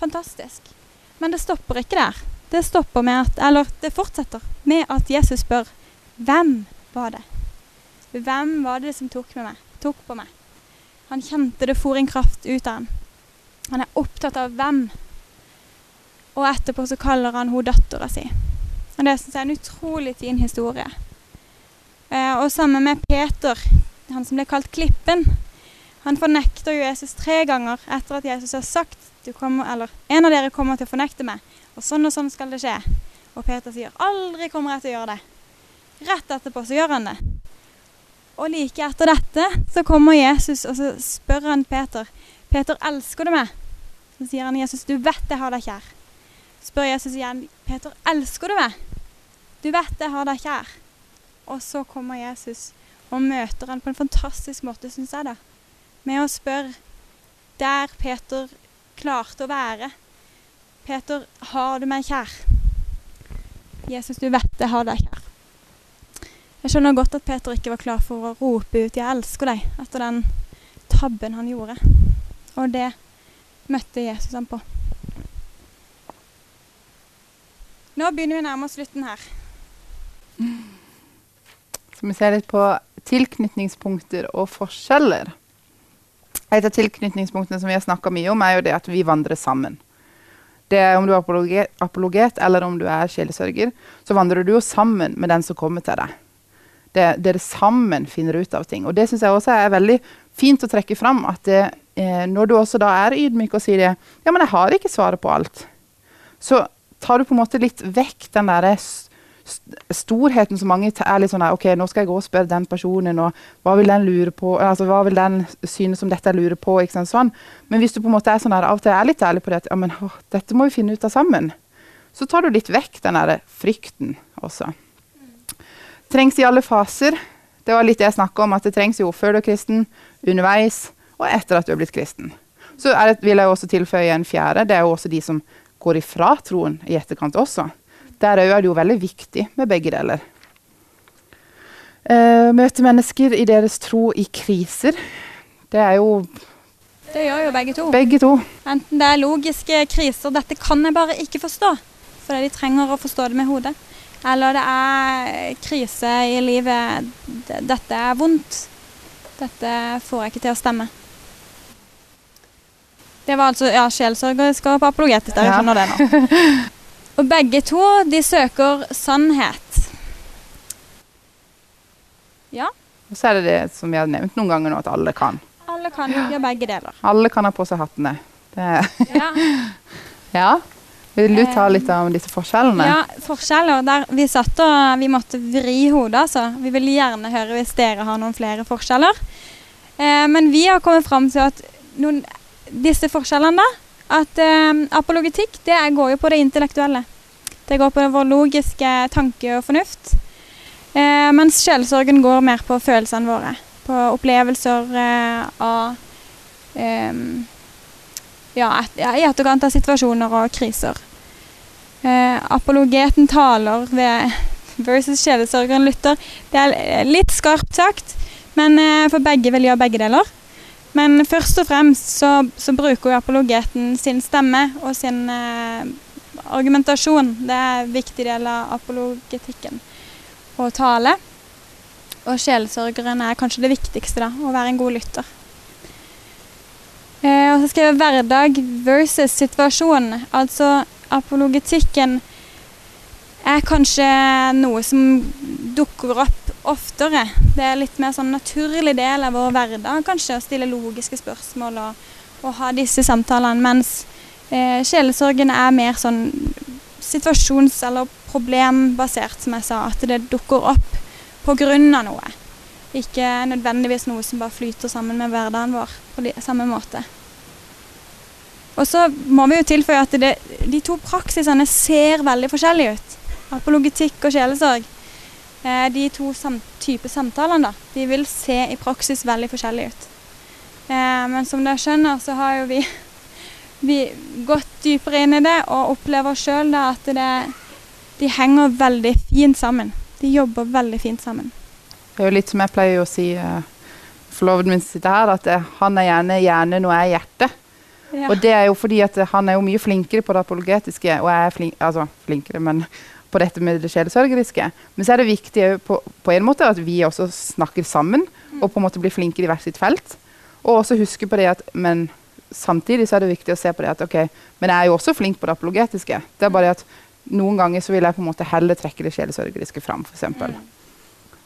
Fantastisk. Men det stopper ikke der. Det stopper med at, eller det fortsetter med at Jesus spør hvem var det? Hvem var det som tok, med meg, tok på meg? Han kjente det for en kraft ut av ham. Han er opptatt av hvem. Og etterpå så kaller han henne dattera si. Og det syns jeg er en utrolig fin historie. Eh, og sammen med Peter, han som ble kalt Klippen. Han fornekter jo Jesus tre ganger etter at Jesus har sagt kommer, eller en av dere kommer til å fornekte meg, og sånn og sånn skal det skje. Og Peter sier aldri kommer jeg til å gjøre det. Rett etterpå så gjør han det. Og like etter dette så kommer Jesus og så spør han Peter 'Peter, elsker du meg?' Så sier han Jesus, 'Du vet jeg har deg kjær'. Spør Jesus igjen, 'Peter, elsker du meg?' 'Du vet jeg har deg kjær'. Og så kommer Jesus og møter han på en fantastisk måte, syns jeg, da. Med å spørre der Peter klarte å være. 'Peter, har du meg kjær?' Jesus, du vet jeg har deg kjær. Jeg skjønner godt at Peter ikke var klar for å rope ut 'Jeg elsker deg' etter den tabben han gjorde. Og det møtte Jesus ham på. Nå begynner vi å nærme oss slutten her. Så vi ser litt på tilknytningspunkter og forskjeller. Et av tilknytningspunktene som vi har snakka mye om, er jo det at vi vandrer sammen. Det er Om du er apologet, apologet eller om du er sjelesørger, så vandrer du jo sammen med den som kommer til deg. Det, dere sammen finner ut av ting. Og det syns jeg også er veldig fint å trekke fram. At det, eh, når du også da er ydmyk og sier det, ja, men jeg har ikke svaret på alt, så tar du på en måte litt vekk den derre storheten som mange er litt sånn der, ok, nå skal jeg gå og spørre den personen, og hva vil den lure på, altså hva vil den synes om dette jeg lurer på, ikke sant, sånn. Men hvis du på en måte er sånn der, av og til er litt ærlig på det, at ja, men å, dette må vi finne ut av sammen, så tar du litt vekk den der frykten også. Trengs i alle faser. Det var litt det jeg snakket om, at det trengs jo før du er kristen, underveis, og etter at du er blitt kristen. Så det, vil jeg også tilføye en fjerde, det er jo også de som går ifra troen i etterkant også. Der er det jo veldig viktig med begge deler. Uh, møte mennesker i deres tro i kriser. Det er jo Det gjør jo begge to. begge to. Enten det er logiske kriser 'dette kan jeg bare ikke forstå', fordi de trenger å forstå det med hodet. Eller det er krise i livet 'dette er vondt'. Dette får jeg ikke til å stemme'. Det var altså ja, sjelsørgerskap og apologetisk, Ja. skjønner det nå. Og begge to, de søker sannhet. Ja, Og så er det det som vi har nevnt noen ganger nå, at alle kan. alle kan gjøre begge deler. Alle kan ha på seg hattene. Det, Ja. ja. Vil du ta litt om disse forskjellene? Ja, forskjeller. Der vi satt og vi måtte vri hodet, altså. Vi vil gjerne høre hvis dere har noen flere forskjeller. Eh, men vi har kommet fram til at noen, disse forskjellene, da At eh, apologetikk, det går jo på det intellektuelle. Det går på vår logiske tanke og fornuft. Eh, mens sjelsorgen går mer på følelsene våre. På opplevelser eh, av eh, ja, et, ja, i etterkant av situasjoner og kriser. Eh, apologeten taler ved versus kjedesørgeren lytter. Det er litt skarpt sagt, men eh, for begge vil gjøre begge deler. Men først og fremst så, så bruker jo apologeten sin stemme og sin eh, argumentasjon. Det er en viktig del av apologetikken. Å tale. Og sjelesørgeren er kanskje det viktigste, da. Å være en god lytter. Eh, og så skrev jeg hverdag versus situasjon. Altså apologetikken er kanskje noe som dukker opp oftere. Det er litt mer sånn naturlig del av vår hverdag kanskje, å stille logiske spørsmål og, og ha disse samtalene. Mens eh, sjelesorgen er mer sånn situasjons- eller problembasert, som jeg sa. At det dukker opp av noe. Ikke nødvendigvis noe som bare flyter sammen med hverdagen vår på samme måte. Og så må vi jo tilføye at det, de to praksisene ser veldig forskjellige ut. Apologetikk og sjelesorg. Eh, de to sam typer samtalene da, de vil se i praksis veldig forskjellige ut. Eh, men som dere skjønner, så har jo vi, vi gått dypere inn i det og opplever sjøl at det, de henger veldig fint sammen. De jobber veldig fint sammen. Det er jo litt som jeg pleier å si uh, forloveden min sitter her, at eh, han er gjerne hjerne når jeg er hjerte. Ja. Og det er jo fordi at han er jo mye flinkere på det apologetiske, og jeg er flink, altså flinkere, men på dette med det sjelesørgeriske. Men så er det viktig på, på en måte at vi også snakker sammen, og på en måte blir flinkere i hvert sitt felt. Og også huske på det at Men samtidig så er det viktig å se på det at ok, men jeg er jo også flink på det apologetiske. Det er bare at noen ganger så vil jeg på en måte heller trekke det sjelesørgeriske fram, f.eks.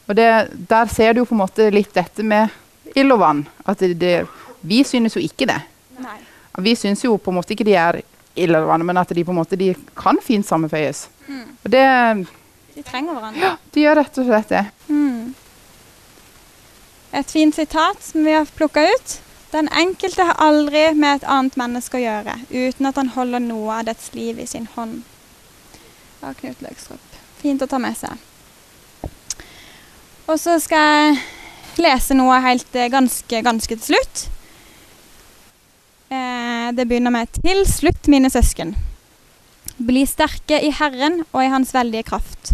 Og det, der ser du jo på en måte litt dette med ild og vann. At det, det, vi synes jo ikke det. Nei. Vi syns jo på en måte ikke de er ild men at de på en måte de kan fint sammenføyes. Og det De trenger hverandre. Ja, De gjør rett og slett det. Mm. Et fint sitat som vi har plukka ut. Den enkelte har aldri med et annet menneske å gjøre uten at han holder noe av dets liv i sin hånd. Av Knut Løgstrup. Fint å ta med seg. Og så skal jeg lese noe helt eh, ganske, ganske til slutt. Eh, det begynner med 'Til slutt, mine søsken'. Bli sterke i Herren og i Hans veldige kraft.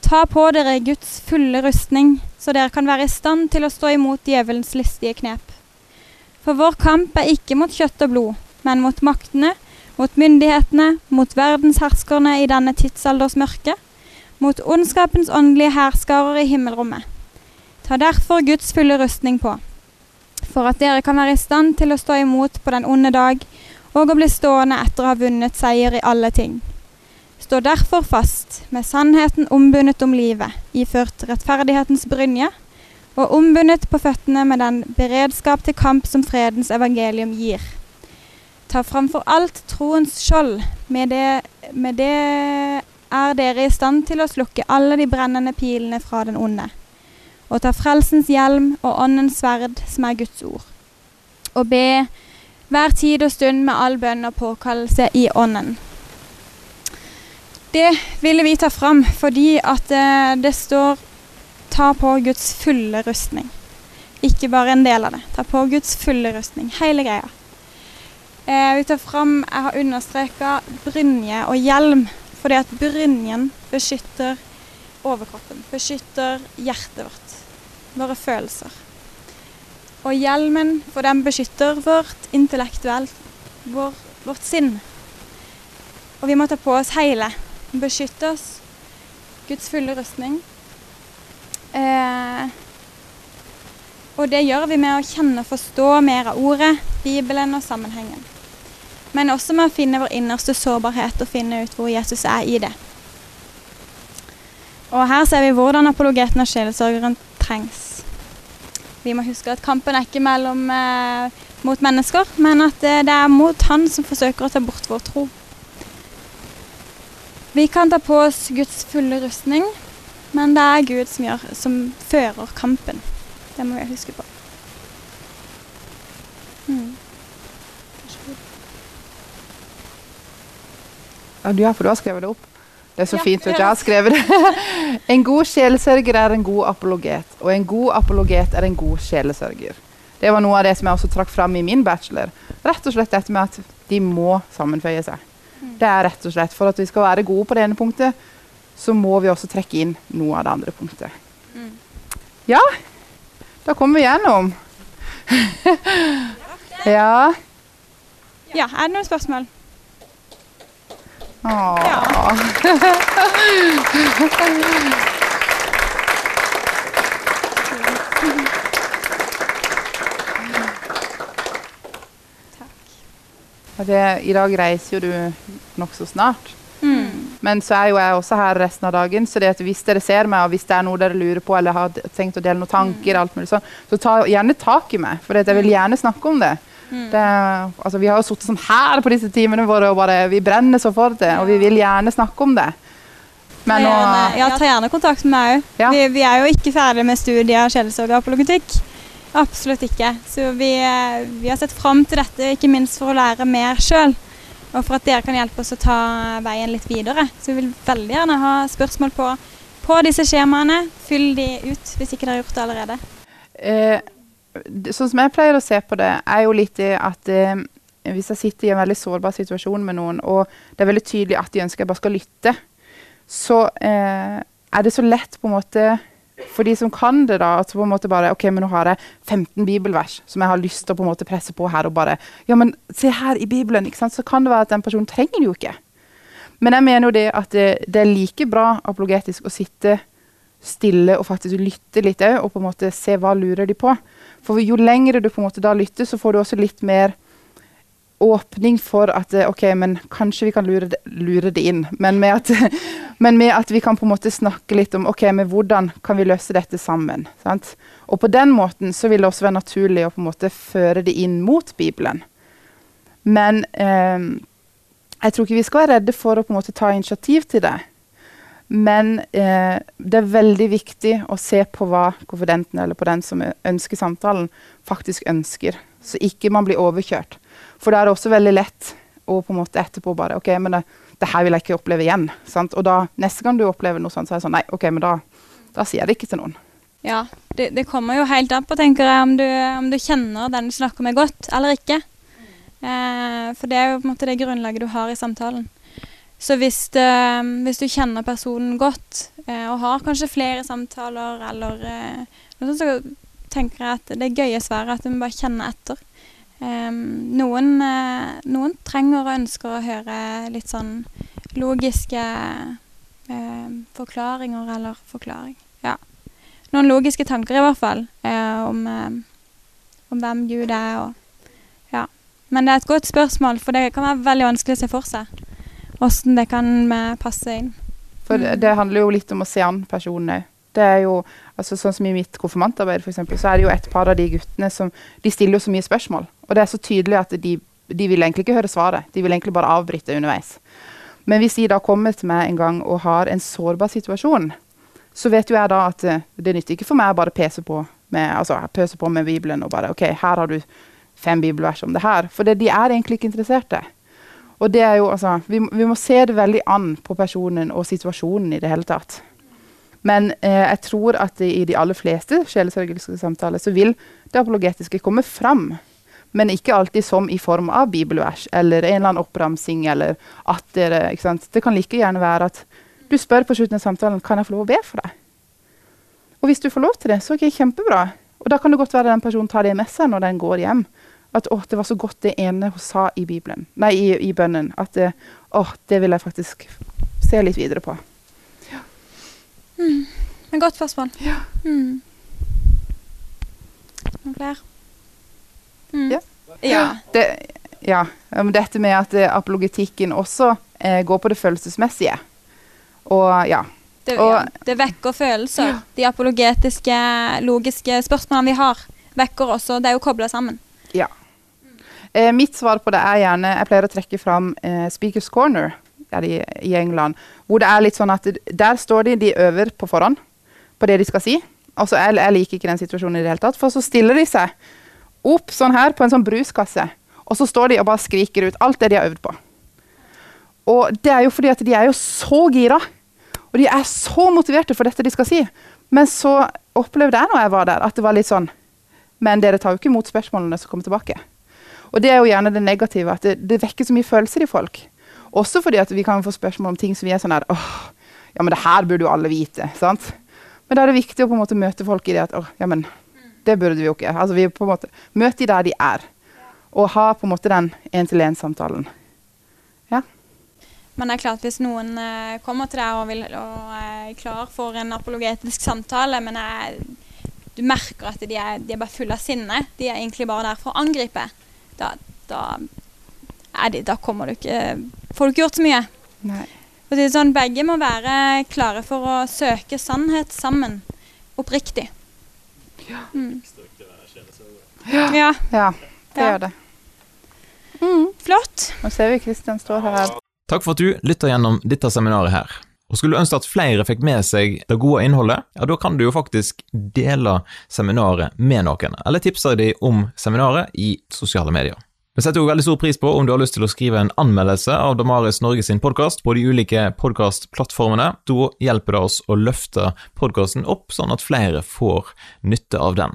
Ta på dere Guds fulle rustning, så dere kan være i stand til å stå imot djevelens listige knep. For vår kamp er ikke mot kjøtt og blod, men mot maktene, mot myndighetene, mot verdensherskerne i denne tidsalders mørke, mot ondskapens åndelige hærskarer i himmelrommet. Ta derfor Guds fulle rustning på. For at dere kan være i stand til å stå imot på den onde dag, og å bli stående etter å ha vunnet seier i alle ting. Stå derfor fast, med sannheten ombundet om livet, iført rettferdighetens brynje, og ombundet på føttene med den beredskap til kamp som fredens evangelium gir. Ta framfor alt troens skjold, med det, med det er dere i stand til å slukke alle de brennende pilene fra den onde. Og ta frelsens hjelm og åndens sverd, som er Guds ord. Og be hver tid og stund med all bønn og påkallelse i ånden. Det ville vi ta fram fordi at eh, det står 'ta på Guds fulle rustning'. Ikke bare en del av det. Ta på Guds fulle rustning. Hele greia. Eh, vi tar fram Jeg har understreka brynje og hjelm fordi at brynjen beskytter overkroppen. Beskytter hjertet vårt. Våre følelser. Og hjelmen, for den beskytter vårt intellektuelt, vår, vårt sinn. Og vi må ta på oss hele. Beskytte oss. Guds fulle rustning. Eh, og det gjør vi med å kjenne og forstå mer av ordet, Bibelen og sammenhengen. Men også med å finne vår innerste sårbarhet og finne ut hvor Jesus er i det. Og her ser vi hvordan apologeten og sjelesorgeren trengs. Vi må huske at kampen er ikke mellom, eh, mot mennesker, men at eh, det er mot han som forsøker å ta bort vår tro. Vi kan ta på oss Guds fulle rustning, men det er Gud som, gjør, som fører kampen. Det må vi huske på. Mm. Ja, du, har skrevet det opp. Det er så fint ja. jeg har skrevet det. en god sjelesørger er en god apologet, og en god apologet er en god sjelesørger. Det var noe av det som jeg også trakk fram i min bachelor. Rett og slett dette med at de må sammenføye seg. Det er rett og slett For at vi skal være gode på det ene punktet, så må vi også trekke inn noe av det andre punktet. Ja, da kommer vi gjennom. ja. Ja, er det noen spørsmål? Og det, I dag reiser jo du nokså snart. Men så er jo jeg også her resten av dagen, så hvis dere ser meg, og hvis det er noe dere lurer på, eller har tenkt å dele noen tanker, mulig sånn, så ta gjerne tak i meg, for jeg vil gjerne snakke om det. Det altså, vi har jo sittet sånn her på disse timene våre, og bare, vi brenner så for det, og vi vil gjerne snakke om det. Men nå, ja, ta gjerne kontakt med meg òg. Ja. Vi, vi er jo ikke ferdig med studiet av sjelesorg og apologetikk. Absolutt ikke. Så vi, eh, vi har sett fram til dette, ikke minst for å lære mer sjøl. Og for at dere kan hjelpe oss å ta veien litt videre. Så vi vil veldig gjerne ha spørsmål på, på disse skjemaene. Fyll de ut hvis ikke dere har gjort det allerede. eh, sånn som jeg pleier å se på det, er jo litt det at eh, hvis jeg sitter i en veldig sårbar situasjon med noen, og det er veldig tydelig at de ønsker jeg bare skal lytte, så eh, er det så lett på en måte for de som kan det, da, at på en måte bare OK, men nå har jeg 15 bibelvers som jeg har lyst til å på en måte presse på her, og bare Ja, men se her i Bibelen, ikke sant, så kan det være at den personen trenger det jo ikke. Men jeg mener jo det at det, det er like bra apologetisk å sitte stille og faktisk lytte litt òg, og på en måte se hva lurer de på. For jo lengre du på en måte da lytter, så får du også litt mer åpning for at eh, OK, men kanskje vi kan lure det, lure det inn. Men med, at, men med at vi kan på en måte snakke litt om OK, men hvordan kan vi løse dette sammen? Sant? Og på den måten så vil det også være naturlig å på en måte føre det inn mot Bibelen. Men eh, jeg tror ikke vi skal være redde for å på en måte ta initiativ til det. Men eh, det er veldig viktig å se på hva konfidenten eller på den som ønsker samtalen, faktisk ønsker. Så ikke man blir overkjørt. For da er det også veldig lett å på en måte etterpå bare OK, men det, det her vil jeg ikke oppleve igjen. Sant? Og da, neste gang du opplever noe sånt, så er det sånn Nei, OK, men da, da sier jeg det ikke til noen. Ja, det, det kommer jo helt an på, tenker jeg, om du, om du kjenner den du snakker med godt eller ikke. Eh, for det er jo på en måte det grunnlaget du har i samtalen. Så hvis, det, hvis du kjenner personen godt, eh, og har kanskje flere samtaler, eller eh, noe sånt, så tenker jeg at det gøye svaret er at du bare kjenner etter. Eh, noen, eh, noen trenger og ønsker å høre litt sånn logiske eh, forklaringer eller forklaring. Ja. Noen logiske tanker i hvert fall eh, om, eh, om hvem Gud er. Og, ja. Men det er et godt spørsmål, for det kan være veldig vanskelig å se for seg åssen det kan eh, passe inn. For det, det handler jo litt om å se an personen òg. Det er jo, altså Sånn som i mitt konfirmantarbeid, for eksempel, så er det jo et par av de guttene som de stiller jo så mye spørsmål. Og det er så tydelig at de, de vil egentlig ikke høre svaret. De vil egentlig bare avbryte underveis. Men hvis de da kommer til meg en gang og har en sårbar situasjon, så vet jo jeg da at eh, det nytter ikke for meg å bare pese på med, altså, pøse på med Bibelen og bare OK, her har du fem bibelvers om det her. For det, de er egentlig ikke interesserte. Og det er jo, altså, vi, vi, må se det veldig an på personen og situasjonen i det hele tatt. Men eh, jeg tror at i de aller fleste sjelesørgelske samtaler så vil det apologetiske komme fram. Men ikke alltid som i form av bibelvers eller en eller annen oppramsing. eller at dere, ikke sant? Det kan like gjerne være at du spør på slutten av samtalen kan jeg få lov å be for deg. Og hvis du får lov til det, så er det kjempebra. Og da kan det godt være den personen tar det med seg når den går hjem. At å, det var så godt det ene hun sa i Bibelen, nei, i, i bønnen. At det, å, det vil jeg faktisk se litt videre på. Ja. Mm. En godt spørsmål. Ja. Mm. Noen flere? Mm. Ja. ja. Det, ja. Dette med at eh, apologetikken også eh, går på det følelsesmessige. Og ja. Det, og, ja. det vekker følelser. De apologetiske, logiske spørsmålene vi har, vekker også. Det er jo kobla sammen. Ja. Eh, mitt svar på det er gjerne Jeg pleier å trekke fram eh, Speakers Corner i, i, England. Hvor det er litt sånn at der står de, de øver på forhånd på det de skal si. Altså, jeg, jeg liker ikke den situasjonen i det hele tatt. For så stiller de seg opp sånn her på en sånn bruskasse, og så står de og bare skriker ut alt det de har øvd på. Og det er jo fordi at de er jo så gira. Og de er så motiverte for dette de skal si. Men så opplevde jeg når jeg var der, at det var litt sånn Men dere tar jo ikke imot spørsmålene som kommer tilbake. Og det er jo gjerne det negative, at det, det vekker så mye følelser i folk. Også fordi at vi kan få spørsmål om ting som vi er sånn her åh, ja, men det her burde jo alle vite. sant? Men da er det viktig å på en måte møte folk i det at åh, ja, men det burde vi jo ikke. Altså vi på en måte Møte de der de er. Og ha på en måte den én-til-én-samtalen. Ja. Men det er klart hvis noen uh, kommer til deg og, vil, og er klar for en apologetisk samtale, men er, du merker at de er, de er bare fulle av sinne, de er egentlig bare der for å angripe, da, da, det, da kommer du ikke Får du ikke gjort så mye. Nei. Og det er sånn, Begge må være klare for å søke sannhet sammen. Oppriktig. Ja. Mm. Ja. ja. ja. det Ja. gjør det. Mm, flott. Nå ser vi Kristian står her. Takk for at du lytter gjennom dette seminaret her. Og Skulle du ønske at flere fikk med seg det gode innholdet, ja, da kan du jo faktisk dele seminaret med noen, eller tipse dem om seminaret i sosiale medier. Vi setter jo veldig stor pris på om du har lyst til å skrive en anmeldelse av Damaris Norge sin podkast på de ulike podkastplattformene. Da hjelper det oss å løfte podkasten opp, sånn at flere får nytte av den.